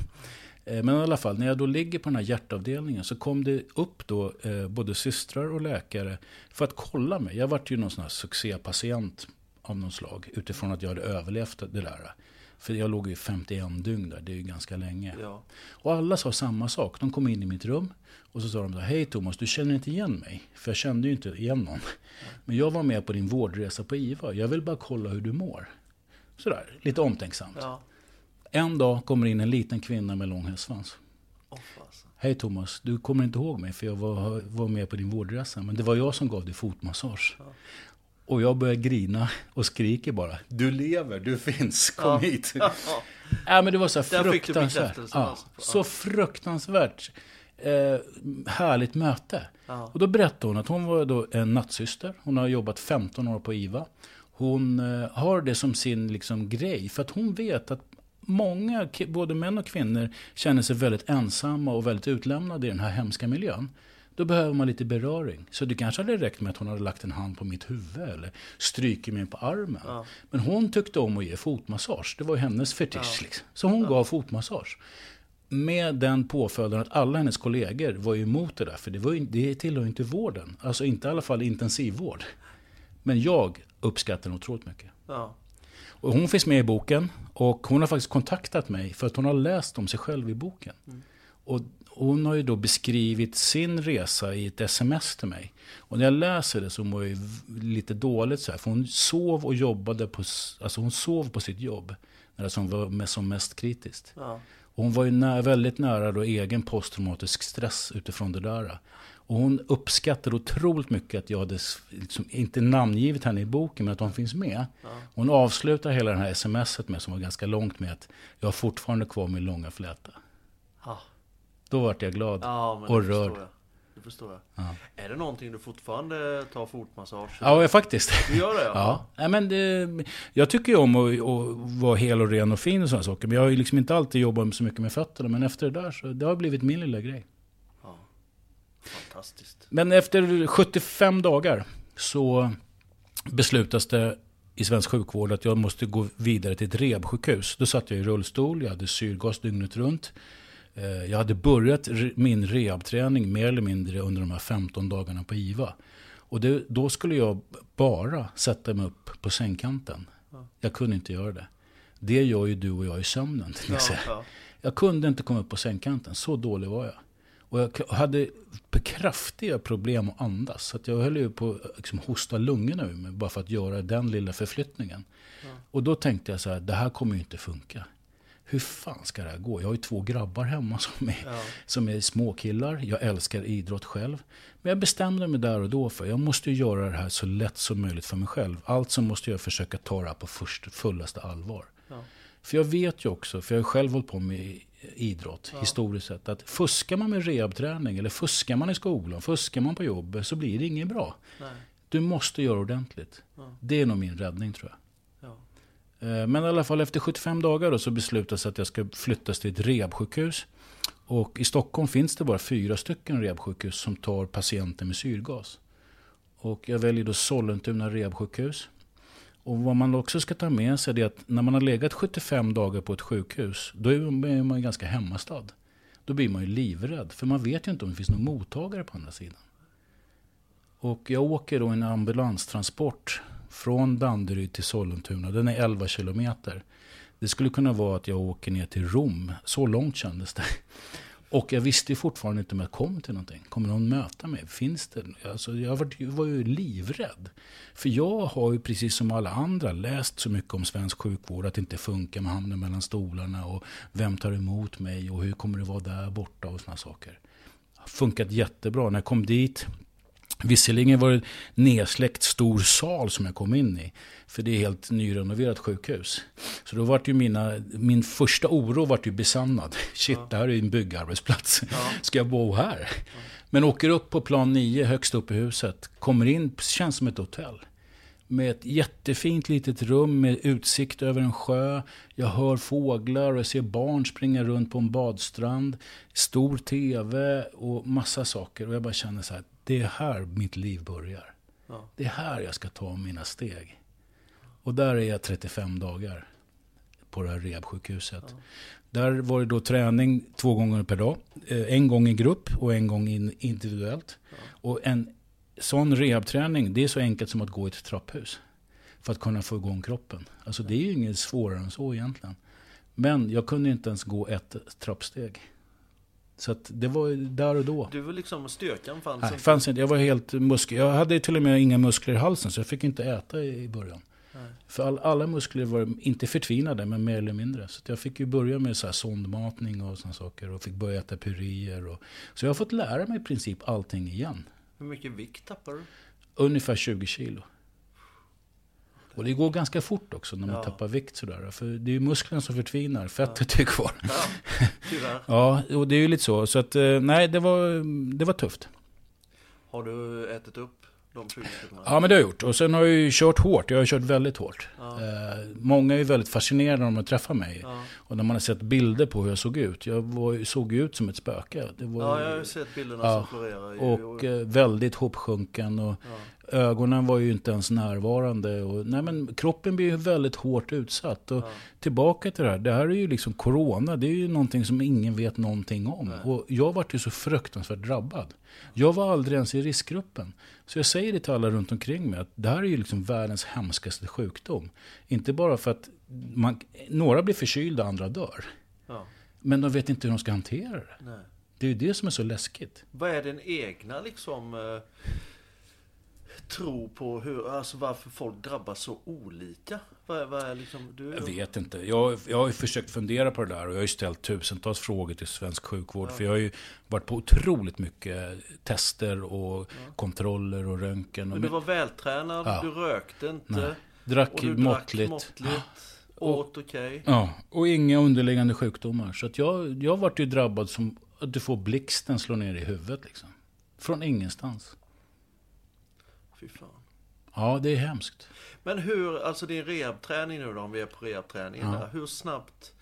Eh, men i alla fall, när jag då ligger på den här hjärtavdelningen så kom det upp då eh, både systrar och läkare för att kolla mig. Jag vart ju någon sån här succépatient av något slag utifrån att jag hade överlevt det där. För jag låg i 51 dygn där, det är ju ganska länge. Ja. Och alla sa samma sak. De kom in i mitt rum och så sa de så Hej Thomas, du känner inte igen mig? För jag kände ju inte igen någon. Men jag var med på din vårdresa på IVA. Jag vill bara kolla hur du mår. Sådär, lite omtänksamt. Ja. En dag kommer in en liten kvinna med lång hästsvans. Hej Thomas, du kommer inte ihåg mig för jag var, var med på din vårdresa. Men det var jag som gav dig fotmassage. Ja. Och jag börjar grina och skriker bara. Du lever, du finns, kom Ja. hit. Ja. Ja, men det var så fruktansvärt. alltså. Ja. så fruktansvärt eh, härligt möte. Ja. Och då berättade hon att hon var då en nattsyster. Hon har jobbat 15 år på IVA. Hon eh, har det som sin liksom, grej. För att hon vet att många, både män och kvinnor, känner sig väldigt ensamma och väldigt utlämnade i den här hemska miljön. Då behöver man lite beröring. Så det kanske hade räckt med att hon hade lagt en hand på mitt huvud eller strykit mig på armen. Ja. Men hon tyckte om att ge fotmassage. Det var ju hennes fetisch. Ja. Liksom. Så hon gav fotmassage. Med den påföljden att alla hennes kollegor var emot det där. För det, var ju, det tillhör ju inte vården. Alltså inte i alla fall intensivvård. Men jag uppskattar den otroligt mycket. Ja. Och hon finns med i boken. Och hon har faktiskt kontaktat mig för att hon har läst om sig själv i boken. Och hon har ju då beskrivit sin resa i ett sms till mig. Och när jag läser det så mår jag lite dåligt så här. För hon sov och jobbade på, alltså hon sov på sitt jobb. När det som var som mest kritiskt. Ja. Och hon var ju nä- väldigt nära då egen posttraumatisk stress utifrån det där. Och hon uppskattade otroligt mycket att jag hade liksom, inte namngivit henne i boken, men att hon finns med. Ja. Hon avslutar hela det här smset med, som var ganska långt, med att jag har fortfarande kvar min långa fläta. Ja. Då vart jag glad. Ja, Och rörd. Det förstår jag. Ja. Är det någonting du fortfarande tar fotmassage? Ja, faktiskt. Du gör det? Ja, Nej, men det, jag tycker ju om att, att vara hel och ren och fin och sådana saker. Men jag har ju liksom inte alltid jobbat så mycket med fötterna. Men efter det där så det har blivit min lilla grej. Fantastiskt. Men efter 75 dagar så beslutas det i svensk sjukvård att jag måste gå vidare till ett rehabsjukhus. Då satt jag i rullstol, jag hade syrgas dygnet runt. Eh, Jag hade börjat min rehabträning mer eller mindre under de här 15 dagarna på IVA. Och det, då skulle jag bara sätta mig upp på sängkanten. Jag kunde inte göra det. Det gör ju du och jag i sömnen. till Ja, ja. Jag kunde inte komma upp på sängkanten, så dålig var jag. Och jag hade kraftiga problem att andas. Så att jag höll ju på att liksom, hosta lungorna ur mig bara för att göra den lilla förflyttningen. Och då tänkte jag så här, det här kommer ju inte funka. Hur fan ska det här gå? Jag har ju två grabbar hemma som är, Ja. som är småkillar. Jag älskar idrott själv. Men jag bestämde mig där och då för jag måste göra det här så lätt som möjligt för mig själv. Alltså måste jag försöka ta det här på först, fullaste allvar. Ja. För jag vet ju också, för jag har själv hållit på med idrott historiskt sett, att fuskar man med rehabträning eller fuskar man i skolan, fuskar man på jobbet så blir det inget bra. Nej. Du måste göra ordentligt. Ja. Det är nog min räddning tror jag. Ja. Eh, Men i alla fall efter 75 dagar då så beslutas att jag ska flyttas till ett rehabsjukhus. Och i Stockholm finns det bara fyra stycken rehabsjukhus som tar patienter med syrgas. Och jag väljer då Sollentuna rehabsjukhus. Och vad man också ska ta med sig är att när man har legat 75 dagar på ett sjukhus, då är man ju ganska hemmastad. Då blir man ju livrädd, för man vet ju inte om det finns någon mottagare på andra sidan. Och jag åker då en ambulanstransport från Danderyd till Sollentuna. Den är 11 kilometer. Det skulle kunna vara att jag åker ner till Rom. Så långt kändes det. Och jag visste ju fortfarande inte om jag kom till någonting. Kommer någon möta mig? Finns det? Alltså, jag var, var ju livrädd. För jag har ju precis som alla andra läst så mycket om svensk sjukvård. Att det inte funkar, med handen mellan stolarna. Och vem tar emot mig? Och hur kommer det vara där borta? Och sådana saker. Funkat jättebra. När jag kom dit Visserligen var det en nedsläckt stor sal som jag kom in i. För det är helt nyrenoverat sjukhus. Så då var ju mina, min första oro vart ju besannad. Shit, det här är ju en byggarbetsplats. Ska jag bo här? Men åker upp på plan 9, högst upp i huset. Kommer in, känns som ett hotell. Med ett jättefint litet rum med utsikt över en sjö. Jag hör fåglar och jag ser barn springa runt på en badstrand. Stor tv och massa saker. Och jag bara känner så här, det är här mitt liv börjar. Ja. Det är här jag ska ta mina steg. Och där är jag 35 dagar på det här rehabsjukhuset. Där var det då träning två gånger per dag. Eh, En gång i grupp och en gång in individuellt. Och en sån rehabträning, det är så enkelt som att gå i ett trapphus. För att kunna få igång kroppen. Alltså det är ju inget svårare än så egentligen. Men jag kunde inte ens gå ett trappsteg. Så att det var där och då. Du var liksom, styrkan fanns Nej, inte. fanns inte. Jag var helt muskel. Jag hade till och med inga muskler i halsen så jag fick inte äta i början. För all, alla muskler var inte förtvinade, men mer eller mindre. Så jag fick ju börja med så här sondmatning och sådana saker. Och fick börja äta puréer. Och, så jag har fått lära mig i princip allting igen. Hur mycket vikt tappar du? Ungefär 20 kilo. Och det går ganska fort också när man Ja. tappar vikt sådär. För det är ju musklerna som förtvinar, fettet är kvar. Ja, tyvärr. Ja, och det är ju lite så. Så att, eh, nej, det var, det var tufft. Har du ätit upp de 20 kilona? Ja, men det har jag gjort. Och sen har jag ju kört hårt. Jag har kört väldigt hårt. Ja. Eh, många är ju väldigt fascinerade när de träffar mig. Ja. Och när man har sett bilder på hur jag såg ut. Jag var, såg ut som ett spöke. Det var, ja, jag har ju sett bilderna Ja, som florerar. ju. och eh, väldigt hopsjunken. Och ja. Ögonen var ju inte ens närvarande. Och, nej, men kroppen blir ju väldigt hårt utsatt. Och Ja. tillbaka till det här. Det här är ju liksom corona. Det är ju någonting som ingen vet någonting om. Nej. Och jag vart ju så fruktansvärt drabbad. Jag var aldrig ens i riskgruppen. Så jag säger det till alla runt omkring mig. Att det här är ju liksom världens hemskaste sjukdom. Inte bara för att man, några blir förkylda, andra dör. Ja. Men de vet inte hur de ska hantera det. Nej. Det är ju det som är så läskigt. Vad är din egna liksom eh, tro på hur, alltså varför folk drabbas så olika? Vad vad är liksom, du, Jag vet inte. Jag, jag har ju försökt fundera på det där och jag har ju ställt tusentals frågor till svensk sjukvård. Ja. För jag har ju varit på otroligt mycket tester och kontroller och röntgen. Och Men du var vältränad, Ja. du rökte inte. Nej. drack Och du måttligt. drack måttligt. Åt okej. Ja, och inga underliggande sjukdomar. Så att jag, jag varit ju drabbad som att du får blixten slå ner i huvudet. Liksom. Från ingenstans. Fy fan. Ja, det är hemskt. Men hur, alltså din rehabträning nu då, om vi är på rehabträningen Ja. där. Hur snabbt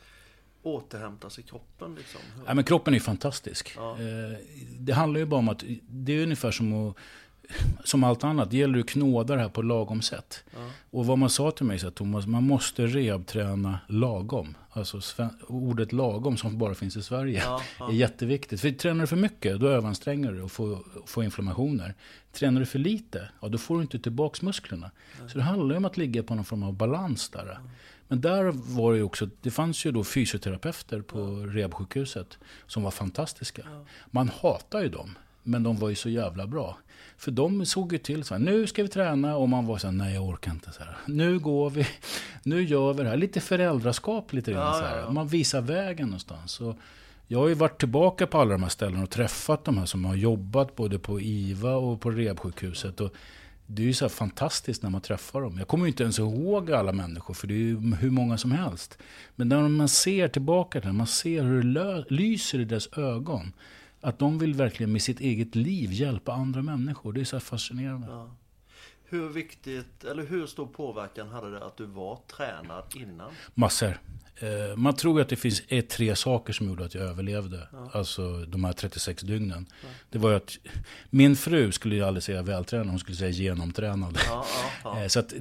återhämtar sig kroppen liksom? Ja, men kroppen är fantastisk. Ja. Eh, Det handlar ju bara om att det är ungefär som att som allt annat, det gäller att knåda det här på lagom sätt. Ja. Och vad man sa till mig så att Thomas, man måste rehabträna lagom. Alltså ordet lagom som bara finns i Sverige Ja, ja. är jätteviktigt. För tränar du för mycket, då överanstränger du och får, får inflammationer. Tränar du för lite, ja då får du inte tillbaka musklerna. Så det handlar ju om att ligga på någon form av balans där. Men där var det ju också, det fanns ju då fysioterapeuter på rehabsjukhuset som var fantastiska. Man hatar ju dem, men de var ju så jävla bra. För de såg ju till så här, nu ska vi träna och man var så här, nej jag orkar inte så här. Nu går vi, nu gör vi det här. Lite föräldraskap lite grann Ja, så ja, ja. Man visar vägen någonstans. Och jag har ju varit tillbaka på alla de här ställena och träffat de här som har jobbat både på IVA och på rehabsjukhuset. Och det är ju så fantastiskt när man träffar dem. Jag kommer ju inte ens ihåg alla människor, för det är ju hur många som helst. Men när man ser tillbaka till det, man ser hur det lyser i deras ögon. Att de vill verkligen med sitt eget liv hjälpa andra människor. Det är så fascinerande. Ja. Hur viktigt, eller hur stor påverkan hade det att du var tränad innan? Massor. Eh, Man tror att det finns ett, tre saker som gjorde att jag överlevde. Alltså de här 36 dygnen. Det var att min fru skulle ju aldrig säga vältränad, hon skulle säga genomtränad. Ja, ja, ja. Eh, Så att, eh,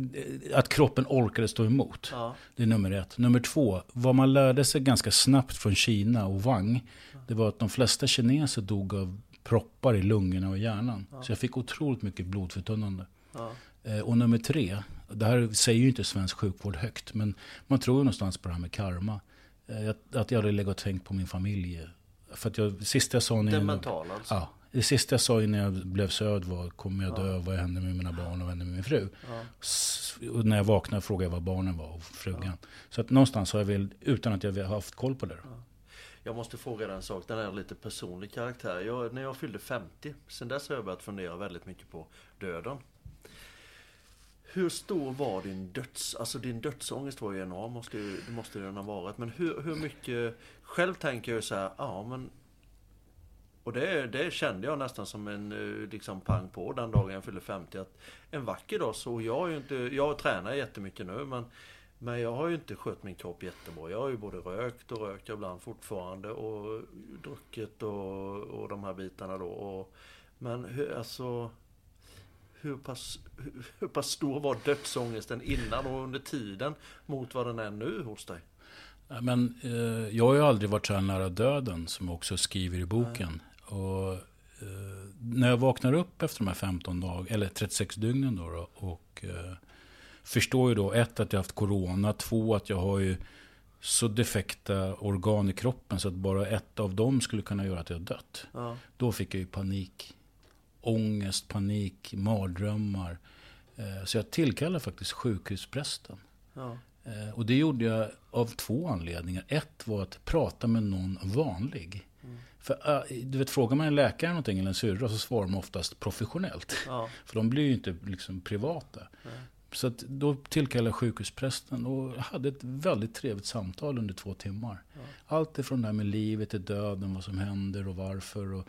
att kroppen orkade stå emot. ja. Det är nummer ett. Nummer två, vad man lärde sig ganska snabbt från Kina och Wang. Det var att de flesta kineser dog av proppar i lungorna och hjärnan. Så jag fick otroligt mycket blodförtunnande. ja. Eh, Och nummer tre, det här säger ju inte svensk sjukvård högt, men man tror ju någonstans på det här med karma. Eh, Att jag hade legat och tänkt på min familj. För att jag, det sista jag sa när Det jag... mentala alltså? Ja, det sista jag sa innan jag blev söd var, kommer jag dö, vad händer med mina barn och vad händer med min fru? Ja. Och när jag vaknade frågade jag vad barnen var och frugan. Så att någonstans har jag väl, utan att jag har haft koll på det. då. Jag måste fråga dig en sak, den är lite personlig karaktär. Jag, när jag fyllde 50, sen dess har jag börjat fundera väldigt mycket på döden. Hur stor var din döds... Alltså din dödsångest var ju enorm, måste det måste den ha varit. Men hur, hur mycket... Själv tänker jag ju så här, ja men... Och det, det kände jag nästan som en eh, liksom pang på den dagen jag fyllde 50. Att en vacker dag så, jag är ju inte... Jag tränar jättemycket nu men... Men jag har ju inte skött min kropp jättebra. Jag har ju både rökt och röker ibland fortfarande och druckit och, och de här bitarna då. Och, men hur, alltså... Hur pass, hur, hur pass stor var dödsångesten innan och under tiden mot vad den är nu hos dig? Men, eh, jag har ju aldrig varit så här nära döden som jag också skriver i boken. Och, eh, när jag vaknar upp efter de här 15 dagarna, eller 36 dygnen då, då och eh, förstår ju då ett att jag haft corona, två att jag har ju så defekta organ i kroppen så att bara ett av dem skulle kunna göra att jag dött. Ja, Då fick jag ju panik. Ångest, panik, mardrömmar. Eh, så jag tillkallade faktiskt sjukhusprästen. Ja. Eh, och det gjorde jag av två anledningar. Ett var att prata med någon vanlig. Mm. För äh, du vet, frågar man en läkare någonting eller en syrra så svarar de oftast professionellt. Ja. För de blir ju inte liksom privata. Nej. Så då tillkallade jag sjukhusprästen och hade ett väldigt trevligt samtal under två timmar. Ja. Allt ifrån det här med livet till döden, vad som händer och varför. Och,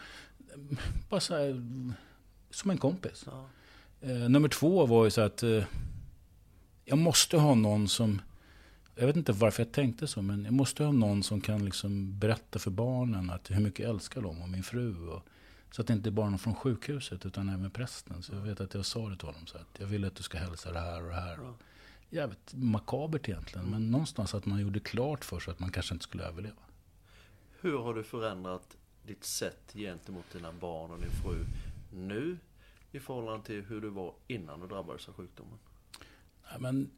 bara så här, som en kompis. Ja. Eh, nummer två var ju så att eh, jag måste ha någon som, jag vet inte varför jag tänkte så, men jag måste ha någon som kan liksom berätta för barnen att hur mycket jag älskar dem och min fru. Och, så att det inte bara är någon från sjukhuset utan även prästen. Så jag vet att jag sa det till honom så att jag vill att du ska hälsa det här och det här. Jävligt makabert egentligen, men någonstans att man gjorde klart för sig att man kanske inte skulle överleva. Hur har du förändrat ditt sätt gentemot dina barn och din fru nu i förhållande till hur du var innan du drabbades av sjukdomen? Ja, men,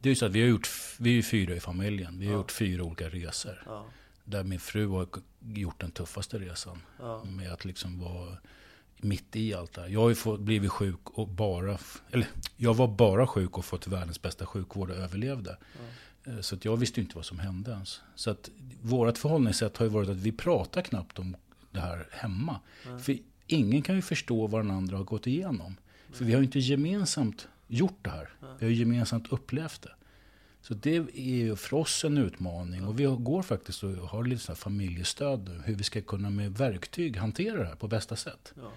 det är ju så att vi har gjort, vi är ju fyra i familjen. Vi har Ja. gjort fyra olika resor. Ja, Där min fru har gjort den tuffaste resan. ja, Med att liksom vara mitt i allt det här. Jag har ju fått, blivit sjuk och bara... Eller jag var bara sjuk och fått världens bästa sjukvård och överlevde. Eh, Så att jag visste ju inte vad som hände ens. Så att vårt förhållningssätt har ju varit att vi pratar knappt om det här hemma. Nej. För ingen kan ju förstå vad den andra har gått igenom. För vi har ju inte gemensamt gjort det här. Vi har ju gemensamt upplevt det. Så det är ju för oss en utmaning. Och vi går faktiskt och har lite så här familjestöd nu. Hur vi ska kunna med verktyg hantera det här på bästa sätt. ja,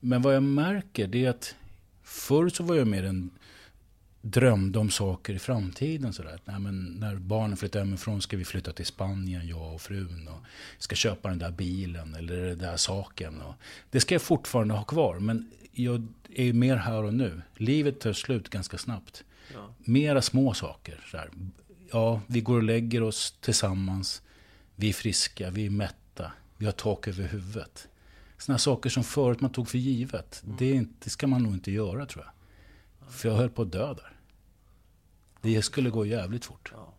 Men vad jag märker det är att förr så var jag mer en drömde om saker i framtiden. Sådär. Nej, men när barnen flyttar hemifrån ska vi flytta till Spanien, jag och frun. Och ska köpa den där bilen eller den där saken. Och det ska jag fortfarande ha kvar. Men jag är ju mer här och nu. Livet tar slut ganska snabbt. Ja, Mera små saker. Sådär. Ja, vi går och lägger oss tillsammans. Vi är friska, vi är mätta. Vi har tak över huvudet. Sådana saker som förut man tog för givet. Det, är inte, det ska man nog inte göra tror jag. För jag höll på att dö där. Det skulle gå jävligt fort. ja.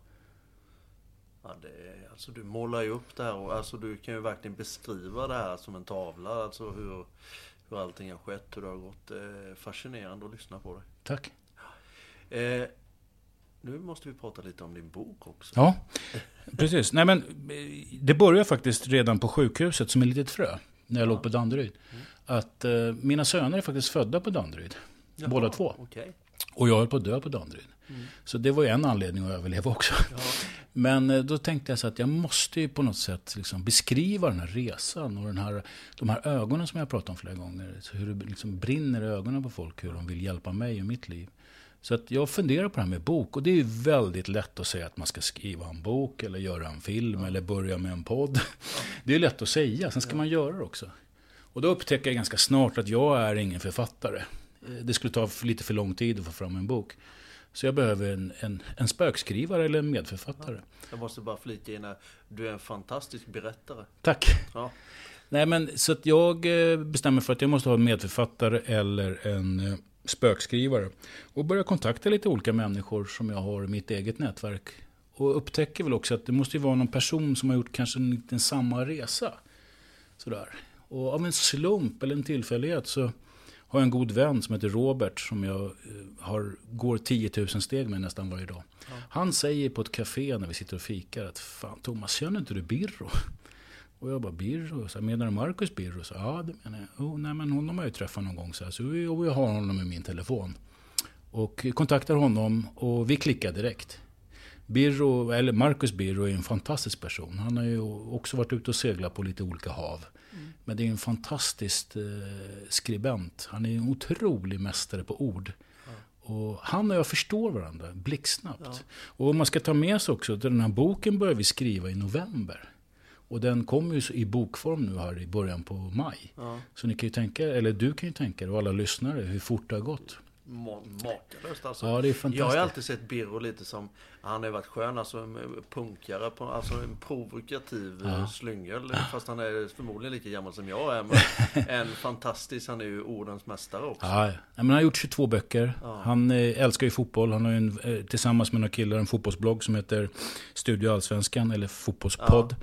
ja det är, alltså du målar ju upp det här och alltså du kan ju verkligen beskriva det här som en tavla. Alltså hur, hur allting har skett, hur det har gått. Det är fascinerande att lyssna på dig. Tack. Eh, nu måste vi prata lite om din bok också. Ja, precis. Nej, men, eh, det började faktiskt redan på sjukhuset som ett litet frö. När jag låg på Danderyd. Att eh, mina söner är faktiskt födda på Danderyd. Jaha, Båda två. Okej. Och jag höll på att dö på Danderyd. Mm. Så det var ju en anledning att överleva också. Ja, Men eh, då tänkte jag så att jag måste ju på något sätt liksom beskriva den här resan och den här, de här ögonen som jag pratat om flera gånger. Så hur det liksom brinner i ögonen på folk, hur de vill hjälpa mig och mitt liv. Så att jag funderar på det här med bok och det är ju väldigt lätt att säga att man ska skriva en bok eller göra en film eller börja med en podd. Det är lätt att säga, sen ska man göra det också. Och då upptäcker jag ganska snart att jag är ingen författare. Eh, Det skulle ta lite för lång tid att få fram en bok. Så jag behöver en, en, en spökskrivare eller en medförfattare. jag måste bara flika in här. Du är en fantastisk berättare. Tack. Ja, Nej, men så att jag eh, bestämmer för att jag måste ha en medförfattare eller en eh, spökskrivare. Och börjar kontakta lite olika människor som jag har i mitt eget nätverk. Och upptäcker väl också att det måste ju vara någon person som har gjort kanske en liten samma resa. Sådär. Och av en slump eller en tillfällighet så har jag en god vän som heter Robert som jag eh, har, går 10 000 steg med nästan varje dag. Han säger på ett café när vi sitter och fikar att Fan Thomas, känner inte du Birro? Och jag bara Birro, så menar du Marcus Birro? Så, ja det menar jag. Oh, nej men honom har jag ju träffat någon gång. Så, här, så jag har honom i min telefon. Och kontaktar honom och vi klickar direkt. Birro, eller Marcus Birro är en fantastisk person. Han har ju också varit ute och seglat på lite olika hav. Men det är en fantastisk eh, skribent. Han är en otrolig mästare på ord. Och han och jag förstår varandra blixtsnabbt. Ja. Och man ska ta med sig också att den här boken börjar vi skriva i november. Och den kommer ju i bokform nu här i början på maj. ja. Så ni kan ju tänka eller du kan ju tänka er och alla lyssnare hur fort det har gått. Ma- Makalöst alltså. Ja, det är fantastiskt. Jag har ju alltid sett Birro lite som, han har ju varit skön, alltså punkare, på, alltså en provokativ Ja. ja. slyngel. Fast han är förmodligen lika gammal som jag är. Men en fantastisk, han är ju ordens mästare också. Ja, ja. men han har gjort 22 böcker. Ja. Han eh, älskar ju fotboll. Han har ju en, eh, tillsammans med några killar en fotbollsblogg som heter Studio Allsvenskan eller Fotbollspodd. Eh,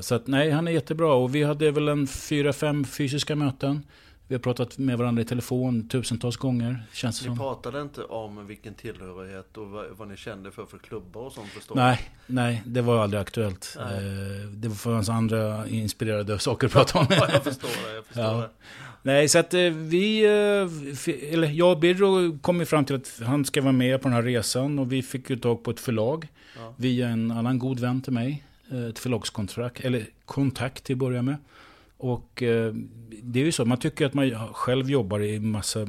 så att nej, han är jättebra. Och vi hade väl en fyra, fem fysiska möten. Vi har pratat med varandra i telefon tusentals gånger, känns det Ni som. pratade inte om vilken tillhörighet och vad, vad ni kände för för klubbar och sånt förstås? Nej, nej, det var aldrig aktuellt. Nej. Eh, Det fanns andra inspirerade saker att prata om. Ja, jag förstår det. Jag förstår Ja. det. Nej, så att eh, vi, eh, eller jag och Birro kom ju fram till att han ska vara med på den här resan och vi fick ju tag på ett förlag Ja. via en annan god vän till mig. Eh, Ett förlagskontrakt, eller kontakt till att börja med. Och eh, det är ju så, man tycker att man själv jobbar i massa eh,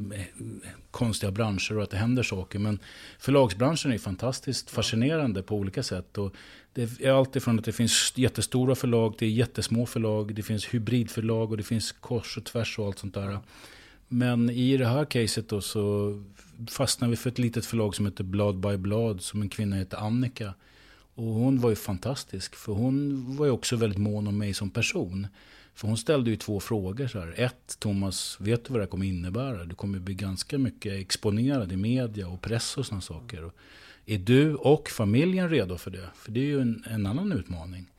konstiga branscher och att det händer saker. Men förlagsbranschen är fantastiskt fascinerande på olika sätt. Och det är allt ifrån att det finns jättestora förlag till jättesmå förlag. Det finns hybridförlag och det finns kors och tvärs och allt sånt där. Men i det här caset då så fastnade vi för ett litet förlag som heter Blad by Blad som en kvinna heter Annika. Och hon var ju fantastisk för hon var ju också väldigt mån om mig som person. För hon ställde ju två frågor så här. Ett, Thomas, vet du vad det här kommer innebära? Du kommer bli ganska mycket exponerad i media och press och sådana saker. Och är du och familjen redo för det? För det är ju en, en annan utmaning.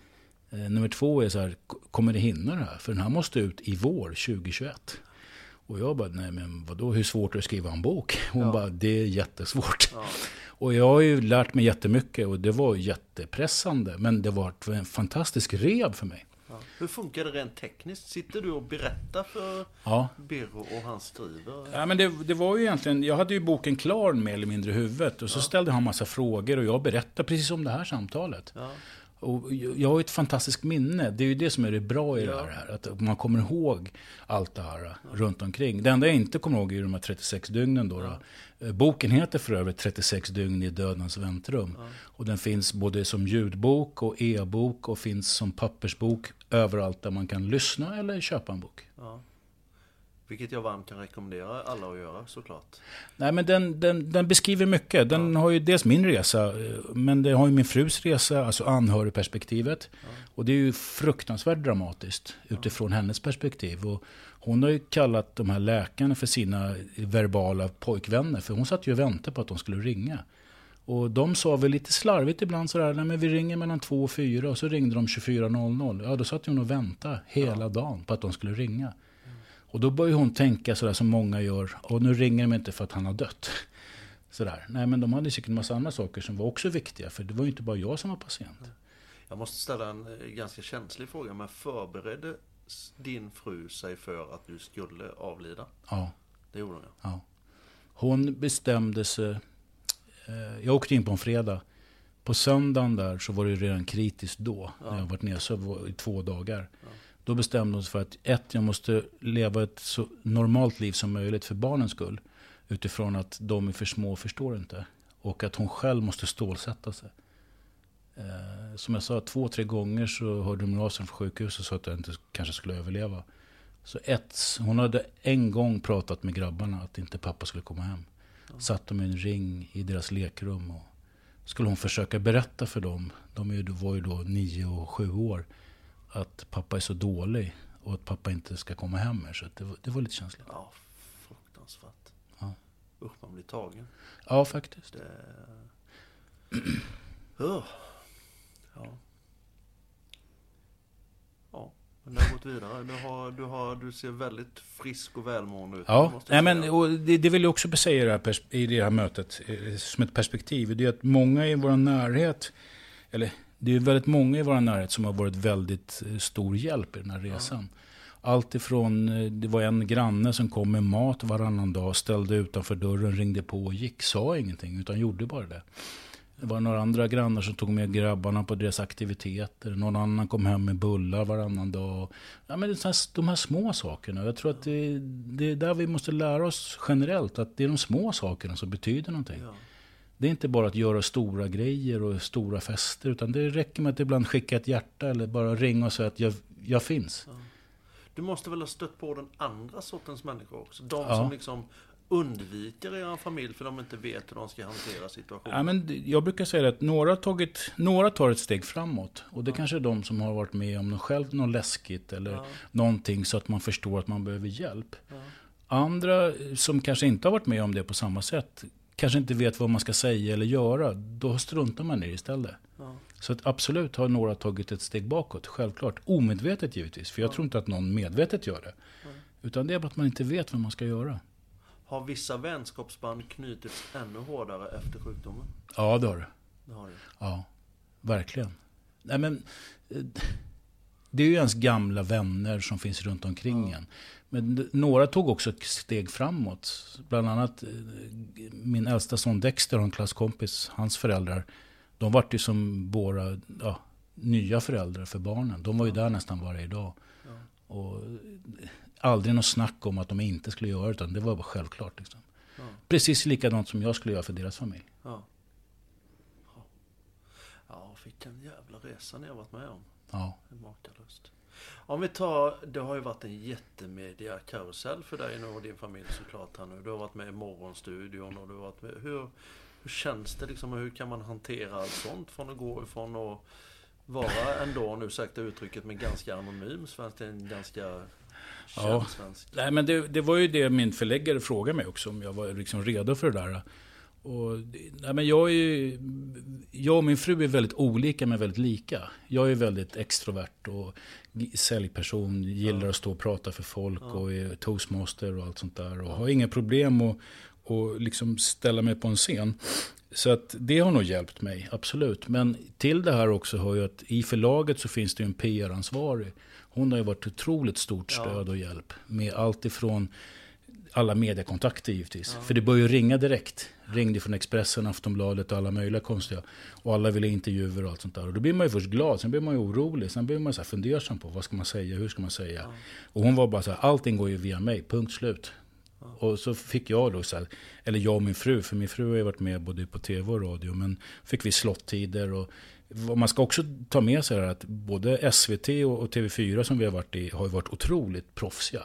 Eh, nummer två är så här, kommer det hinna det här? För den här måste ut i vår 2021. Och jag bara, nej men vadå, hur svårt är det att skriva en bok? Hon Ja. bara, det är jättesvårt. Ja. Och jag har ju lärt mig jättemycket och det var jättepressande. Men det var en fantastisk reb för mig. Ja. Hur funkar det rent tekniskt? Sitter du och berättar för Ja. Birro och han skriver? Ja, men det, det var ju egentligen, jag hade ju boken klar mer eller mindre i huvudet. Och så ställde han massa frågor och jag berättade precis om det här samtalet. Ja. Och jag har ju ett fantastiskt minne. Det är ju det som är det bra i Ja. det här. Att man kommer ihåg allt det här runt omkring. Det enda jag inte kommer ihåg är de här 36 dygnen. Då, då. Eh, Boken heter för övrigt 36 dygn i dödens väntrum. Och den finns både som ljudbok och e-bok och finns som pappersbok överallt där man kan lyssna eller köpa en bok. Ja. Vilket jag varmt kan rekommendera alla att göra såklart. Nej, men den, den, den beskriver mycket. Den har ju dels min resa, eh, men det har ju min frus resa, alltså anhörigperspektivet. Och det är ju fruktansvärt dramatiskt utifrån hennes perspektiv. Och hon har ju kallat de här läkarna för sina verbala pojkvänner, för hon satt ju och väntade på att de skulle ringa. Och de sa väl lite slarvigt ibland sådär, nej men vi ringer mellan två och fyra och så ringde de 24.00. Ja, då satt hon och väntade hela dagen på att de skulle ringa. Och då börjar hon tänka sådär som många gör. Och nu ringer de inte för att han har dött. Sådär. Nej men de hade säkert en massa andra saker som var också viktiga. För det var ju inte bara jag som var patient. Jag måste ställa en eh, ganska känslig fråga. Men förberedde din fru sig för att du skulle avlida? Ja, Det gjorde hon ja. ja. Hon bestämde sig. Eh, jag åkte in på en fredag. På söndagen där så var det redan kritiskt då. När jag varit nedsövd i två dagar. Då bestämde hon sig för att ett, jag måste leva ett så normalt liv som möjligt för barnens skull. Utifrån att de är för små och förstår inte. Och att hon själv måste stålsätta sig. Eh, som jag sa, två, tre gånger så hörde de av sig från sjukhuset och sa att jag inte kanske skulle överleva. Så ett, hon hade en gång pratat med grabbarna att inte pappa skulle komma hem. Satt de i en ring i deras lekrum och skulle hon försöka berätta för dem, de var ju då nio och sju år, att pappa är så dålig och att pappa inte ska komma hem mer. Så det, var, det var lite känsligt. Ja, fruktansvärt. Ja. Usch, man blir tagen. Ja, faktiskt. Det... Ja. Ja, men det har gått vidare. Du, har, du, har, du ser väldigt frisk och välmående ut. Ja, nej, men, och det, det vill jag också säga i det, här, i det här mötet, eh, som ett perspektiv. Det är att många i vår närhet, eller det är väldigt många i vår närhet som har varit väldigt eh, stor hjälp i den här resan. Allt ifrån, eh, det var en granne som kom med mat varannan dag, ställde utanför dörren, ringde på och gick, sa ingenting, utan gjorde bara det. Det var några andra grannar som tog med grabbarna på deras aktiviteter. Någon annan kom hem med bullar varannan dag. Ja, men det här, de här små sakerna. Jag tror att det, det är där vi måste lära oss generellt. Att det är de små sakerna som betyder någonting. Ja. Det är inte bara att göra stora grejer och stora fester. Utan det räcker med att ibland skicka ett hjärta eller bara ringa och säga att jag, jag finns. Du måste väl ha stött på den andra sortens människor också? De Ja. som liksom undviker er familj för de inte vet hur de ska hantera situationen. Ja, men jag brukar säga att några, tagit, några tar ett steg framåt. Och det kanske är de som har varit med om något själv, något läskigt eller Ja. någonting så att man förstår att man behöver hjälp. Ja. Andra som kanske inte har varit med om det på samma sätt, kanske inte vet vad man ska säga eller göra, då struntar man i det istället. Ja. Så att absolut har några tagit ett steg bakåt, självklart. Omedvetet givetvis, för jag tror inte att någon medvetet gör det. Utan det är bara att man inte vet vad man ska göra. Har vissa vänskapsband knutits ännu hårdare efter sjukdomen? Ja, det har det. Det har det. Ja, verkligen. Nej, men, eh, det är ju ens gamla vänner som finns runt omkring Ja. en. Men några tog också ett steg framåt. Bland annat eh, min äldsta son Dexter och en klasskompis, hans föräldrar. De vart ju som våra ja, nya föräldrar för barnen. De var ju där nästan varje dag. Ja. Och eh, aldrig något snack om att de inte skulle göra det, utan det var bara självklart. Liksom. Ja. Precis likadant som jag skulle göra för deras familj. Ja. Ja. Ja, vilken jävla resa ni har varit med om. Ja. Makalöst. Om vi tar, det har ju varit en jättemedia karusell för dig och din familj såklart här nu. Du har varit med i Morgonstudion och du har varit med. Hur, hur känns det liksom och hur kan man hantera allt sånt från att gå ifrån att vara ändå, nu ursäkta uttrycket, men ganska anonym svensk till en ganska känd Ja. svensk. Nej, men det, det var ju det min förläggare frågade mig också, om jag var liksom redo för det där. Och, nej, men jag, är ju, jag och min fru är väldigt olika men väldigt lika. Jag är väldigt extrovert och säljperson, gillar att stå och prata för folk Ja. och är toastmaster och allt sånt där. Och har inga problem att och liksom ställa mig på en scen. Så att det har nog hjälpt mig, absolut. Men till det här också hör ju att i förlaget så finns det ju en PR-ansvarig. Hon har ju varit otroligt stort Ja. stöd och hjälp. Med allt ifrån alla mediekontakter givetvis. Ja. För det började ringa direkt. Ringde från Expressen, Aftonbladet och alla möjliga konstiga. Och alla ville intervjuer och allt sånt där. Och då blir man ju först glad, sen blir man ju orolig. Sen blir man så här fundersam på vad ska man säga, hur ska man säga. Ja. Och hon var bara så här, allting går ju via mig, punkt slut. Ja. Och så fick jag då, så här, eller jag och min fru, för min fru har ju varit med både på tv och radio, men fick vi slottider och man ska också ta med sig är att både SVT och och TV4 som vi har varit i har ju varit otroligt proffsiga.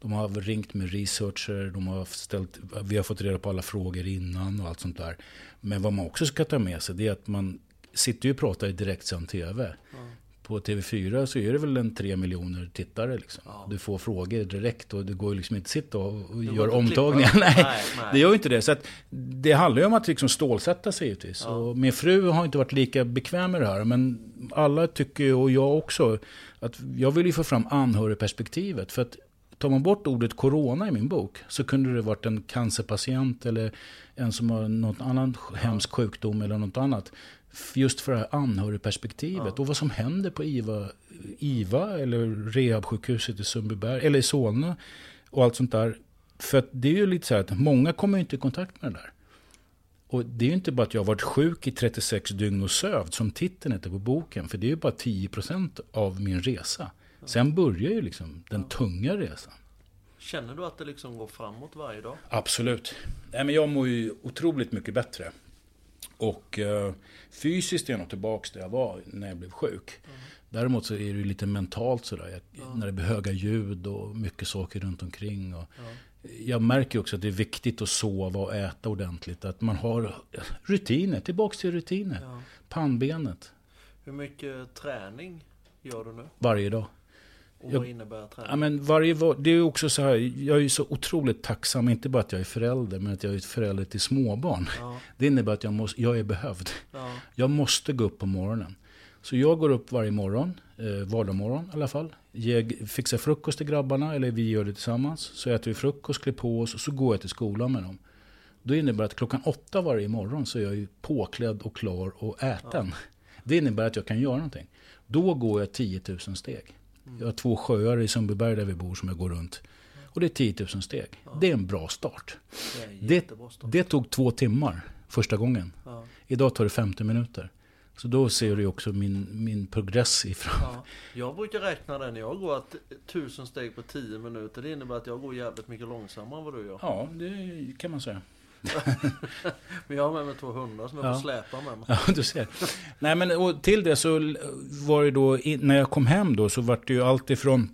De har ringt med researcher, de har ställt, vi har fått reda på alla frågor innan och allt sånt där. Men vad man också ska ta med sig det är att man sitter ju och pratar i direktsänd tv. Ja. På TV4 så är det väl en tre miljoner tittare. Liksom. Ja. Du får frågor direkt och det går ju liksom inte att sitta och, och göra omtagningar. Nej, Nej, nej. det gör ju inte det. Så att det handlar ju om att liksom stålsätta sig givetvis. Ja. Och min fru har inte varit lika bekväm med det här. Men alla tycker ju, och jag också, att jag vill ju få fram anhörigperspektivet. För att tar man bort ordet corona i min bok så kunde det varit en cancerpatient eller en som har någon annan hemsk sjukdom eller något annat. Just för det här anhörigperspektivet Ja. och vad som händer på IVA, IVA eller rehabsjukhuset i Sundbyberg eller i Solna och allt sånt där. För det är ju lite så här att många kommer inte i kontakt med det där. Och det är ju inte bara att jag har varit sjuk i 36 dygn och sövd som titeln heter på boken. För det är ju bara 10% av min resa. Sen börjar ju liksom den tunga resan. Känner du att det liksom går framåt varje dag? Absolut. Nej, men jag mår ju otroligt mycket bättre. Och eh, fysiskt är jag nog tillbaka där jag var när jag blev sjuk. Däremot så är det ju lite mentalt sådär. Jag, Ja. När det blir höga ljud och mycket saker runt omkring. Och Ja. jag märker också att det är viktigt att sova och äta ordentligt. Att man har rutiner, tillbaks till rutiner. Ja. Pannbenet, Hur mycket träning gör du nu? varje dag. Och Jag- vad innebär träning? Ja, men varje, va- det är också så här, jag är så otroligt tacksam, inte bara att jag är förälder, men att jag är förälder till småbarn. Ja, Det innebär att jag, måste, jag är behövd. ja, Jag måste gå upp på morgonen. Så jag går upp varje morgon, eh, vardagsmorgon i alla fall. Jag fixar frukost till grabbarna, eller vi gör det tillsammans. Så äter vi frukost, klär på oss och så går jag till skolan med dem. Då innebär att klockan åtta varje morgon så är jag påklädd och klar och äten. Det innebär att jag kan göra någonting. Då går jag 10 000 steg. Jag har två sjöar i Sundbyberg där vi bor som jag går runt. Och det är 10 000 steg. Det är en bra start. det start. det tog två timmar första gången. Ja, Idag tar det 50 minuter. Så då ser du också min, min progress ifrån. ja. Jag brukar räkna det när jag går att tusen steg på 10 minuter. Det innebär att jag går jävligt mycket långsammare än vad du gör. Ja, det kan man säga. Men jag har med mig två hundar som jag Ja. får släpa med mig. Ja, du ser. Nej, men och till det så var det då, när jag kom hem då så var det ju allt ifrån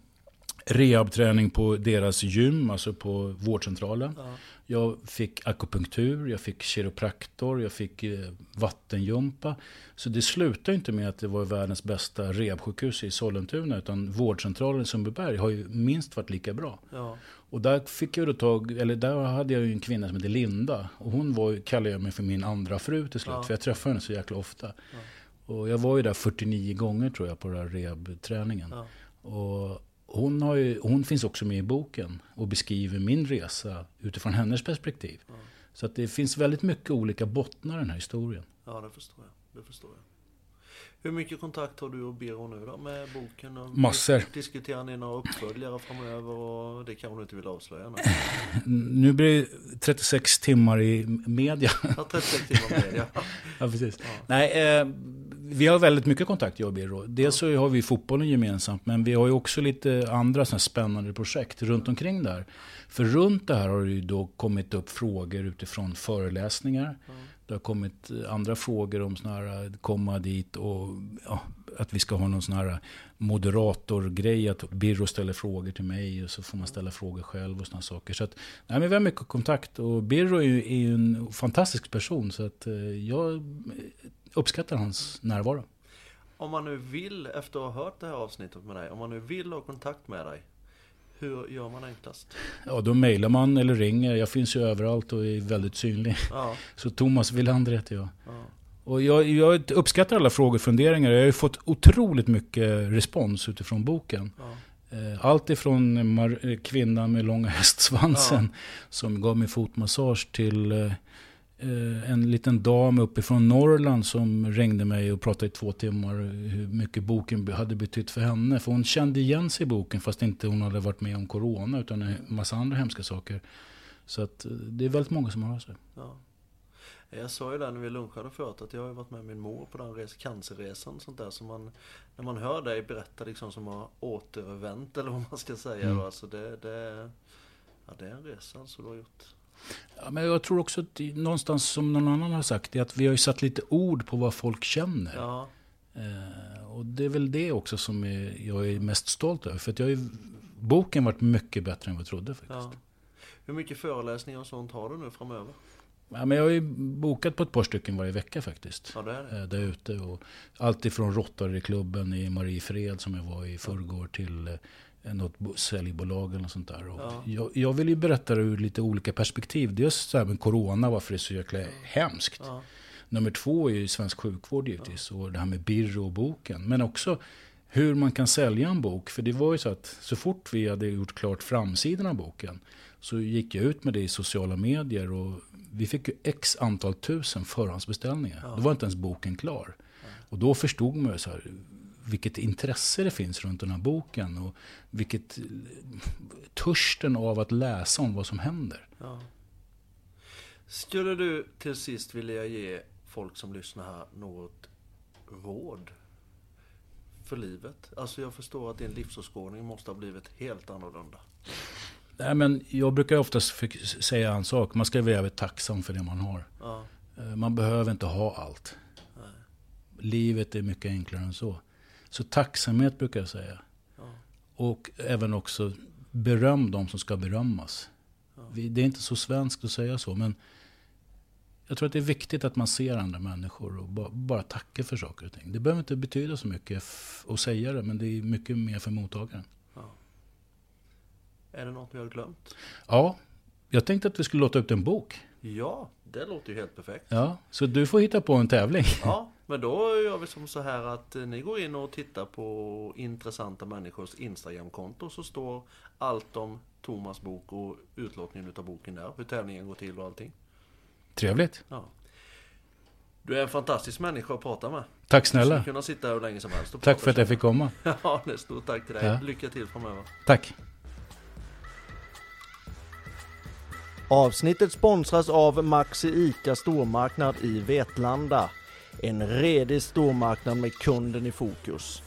rehabträning på deras gym, alltså på vårdcentralen. Ja, Jag fick akupunktur, jag fick kiropraktor, jag fick eh, vattenjumpa. Så det slutade inte med att det var världens bästa rehabsjukhus i Sollentuna, utan vårdcentralen i Sundbyberg har ju minst varit lika bra. ja, Och där fick jag då tag, eller där hade jag ju en kvinna som hette Linda. Och hon var, kallade jag mig för min andra fru till slut. Ja. För jag träffade henne så jäkla ofta. Och jag var ju där 49 gånger tror jag på den här rehabträningen. ja. Och, hon, har ju, hon finns också med i boken och beskriver min resa utifrån hennes perspektiv. Ja. Så att det finns väldigt mycket olika bottnar i den här historien. Ja, det förstår jag. Det förstår jag. Hur mycket kontakt har du och Biro nu då med boken? Och Massor. Diskuterar ni några uppföljare framöver? Och det kanske du inte vill avslöja nu? Nu blir det 36 timmar i media. Ja, 36 timmar media. Ja, precis. Ja. Nej, eh, vi har väldigt mycket kontakt, jag och Birro. Dels så har vi fotbollen gemensamt, men vi har ju också lite andra såna spännande projekt runt omkring där. För runt det här har det ju då kommit upp frågor utifrån föreläsningar. Ja. Det har kommit eh, andra frågor om såna här eh, komma dit och ja, att vi ska ha någon sån här moderatorgrej. Att Birro ställer frågor till mig och så får man ställa frågor själv och såna saker. Så att, nej, men vi har mycket kontakt och Birro är ju, är ju en fantastisk person. Så att eh, jag uppskattar hans närvaro. Om man nu vill, efter att ha hört det här avsnittet med dig, om man nu vill ha kontakt med dig, hur gör man enklast? Ja, då mejlar man eller ringer. Jag finns ju överallt och är väldigt synlig. Ja, Så Thomas Wilander heter jag. ja, Och jag, jag uppskattar alla frågor och funderingar. Jag har ju fått otroligt mycket respons utifrån boken. ja, Eh, Allt ifrån kvinnan med långa hästsvansen som gav mig fotmassage till eh, en liten dam uppifrån Norrland som ringde mig och pratade i två timmar hur mycket boken hade betytt för henne. För hon kände igen sig i boken fast inte hon hade varit med om corona utan en massa andra hemska saker. Så att eh, det är väldigt många som har sig. ja. Jag sa ju där när vi lunchade förut att jag har varit med min mor på den res- cancerresan sånt där. Så man, när man hör dig berätta liksom som har återvänt eller vad man ska säga. Mm. då, Alltså det, det, ja, det är en resa alltså du har gjort. Ja, men jag tror också att någonstans som någon annan har sagt, det är att vi har ju satt lite ord på vad folk känner. Ja, Eh, och det är väl det också som jag är mest stolt över. För att jag är, boken varit mycket bättre än vad jag trodde faktiskt. ja. Hur mycket föreläsningar och sånt har du nu framöver? Ja, men jag har ju bokat på ett par stycken varje vecka faktiskt. Ja, det är det. Eh, Där ute. Och allt ifrån Rotaryklubben i Mariefred som jag var i förrgår till eh, något bo- säljbolag eller något sånt där. Och Ja. jag, jag vill ju berätta det ur lite olika perspektiv. Dels så här med corona, varför det är så jäkla hemskt. Ja, Nummer två är ju svensk sjukvård givetvis. Och det här med Birro och boken. Men också hur man kan sälja en bok. För det var ju så att så fort vi hade gjort klart framsidan av boken. Så gick jag ut med det i sociala medier. Och vi fick ju x antal tusen förhandsbeställningar. Ja. Då var inte ens boken klar. Och då förstod man ju så här, vilket intresse det finns runt den här boken. Och vilket törsten av att läsa om vad som händer. ja. Skulle du till sist vilja ge folk som lyssnar här något råd för livet? Alltså jag förstår att din livsåskådning måste ha blivit helt annorlunda. Nej, men jag brukar oftast säga en sak. Man ska vara tacksam för det man har. Ja, Eh, Man behöver inte ha allt. nej, Livet är mycket enklare än så. Så tacksamhet brukar jag säga. ja, Och även också beröm de som ska berömmas. Ja. Det är inte så svenskt att säga så, men jag tror att det är viktigt att man ser andra människor och bara, bara tackar för saker och ting. Det behöver inte betyda så mycket att säga det, men det är mycket mer för mottagaren. ja. Är det något vi har glömt? Ja, jag tänkte att vi skulle låta ut en bok. Ja, det låter ju helt perfekt. Ja, så du får hitta på en tävling. Ja, men då gör vi som så här att eh, ni går in och tittar på intressanta människors Instagramkonto så står allt om Thomas bok och utlåtningen utav boken där. Hur tävlingen går till och allting. Trevligt. Ja. Du är en fantastisk människa att prata med. Tack Du snälla. kunna sitta hur länge som helst och Tack för att jag fick komma. Ja, det är stort tack till dig. Ja. Lycka till framöver. Tack. Avsnittet sponsras av Maxi ICA stormarknad i Vetlanda. En redig stormarknad med kunden i fokus.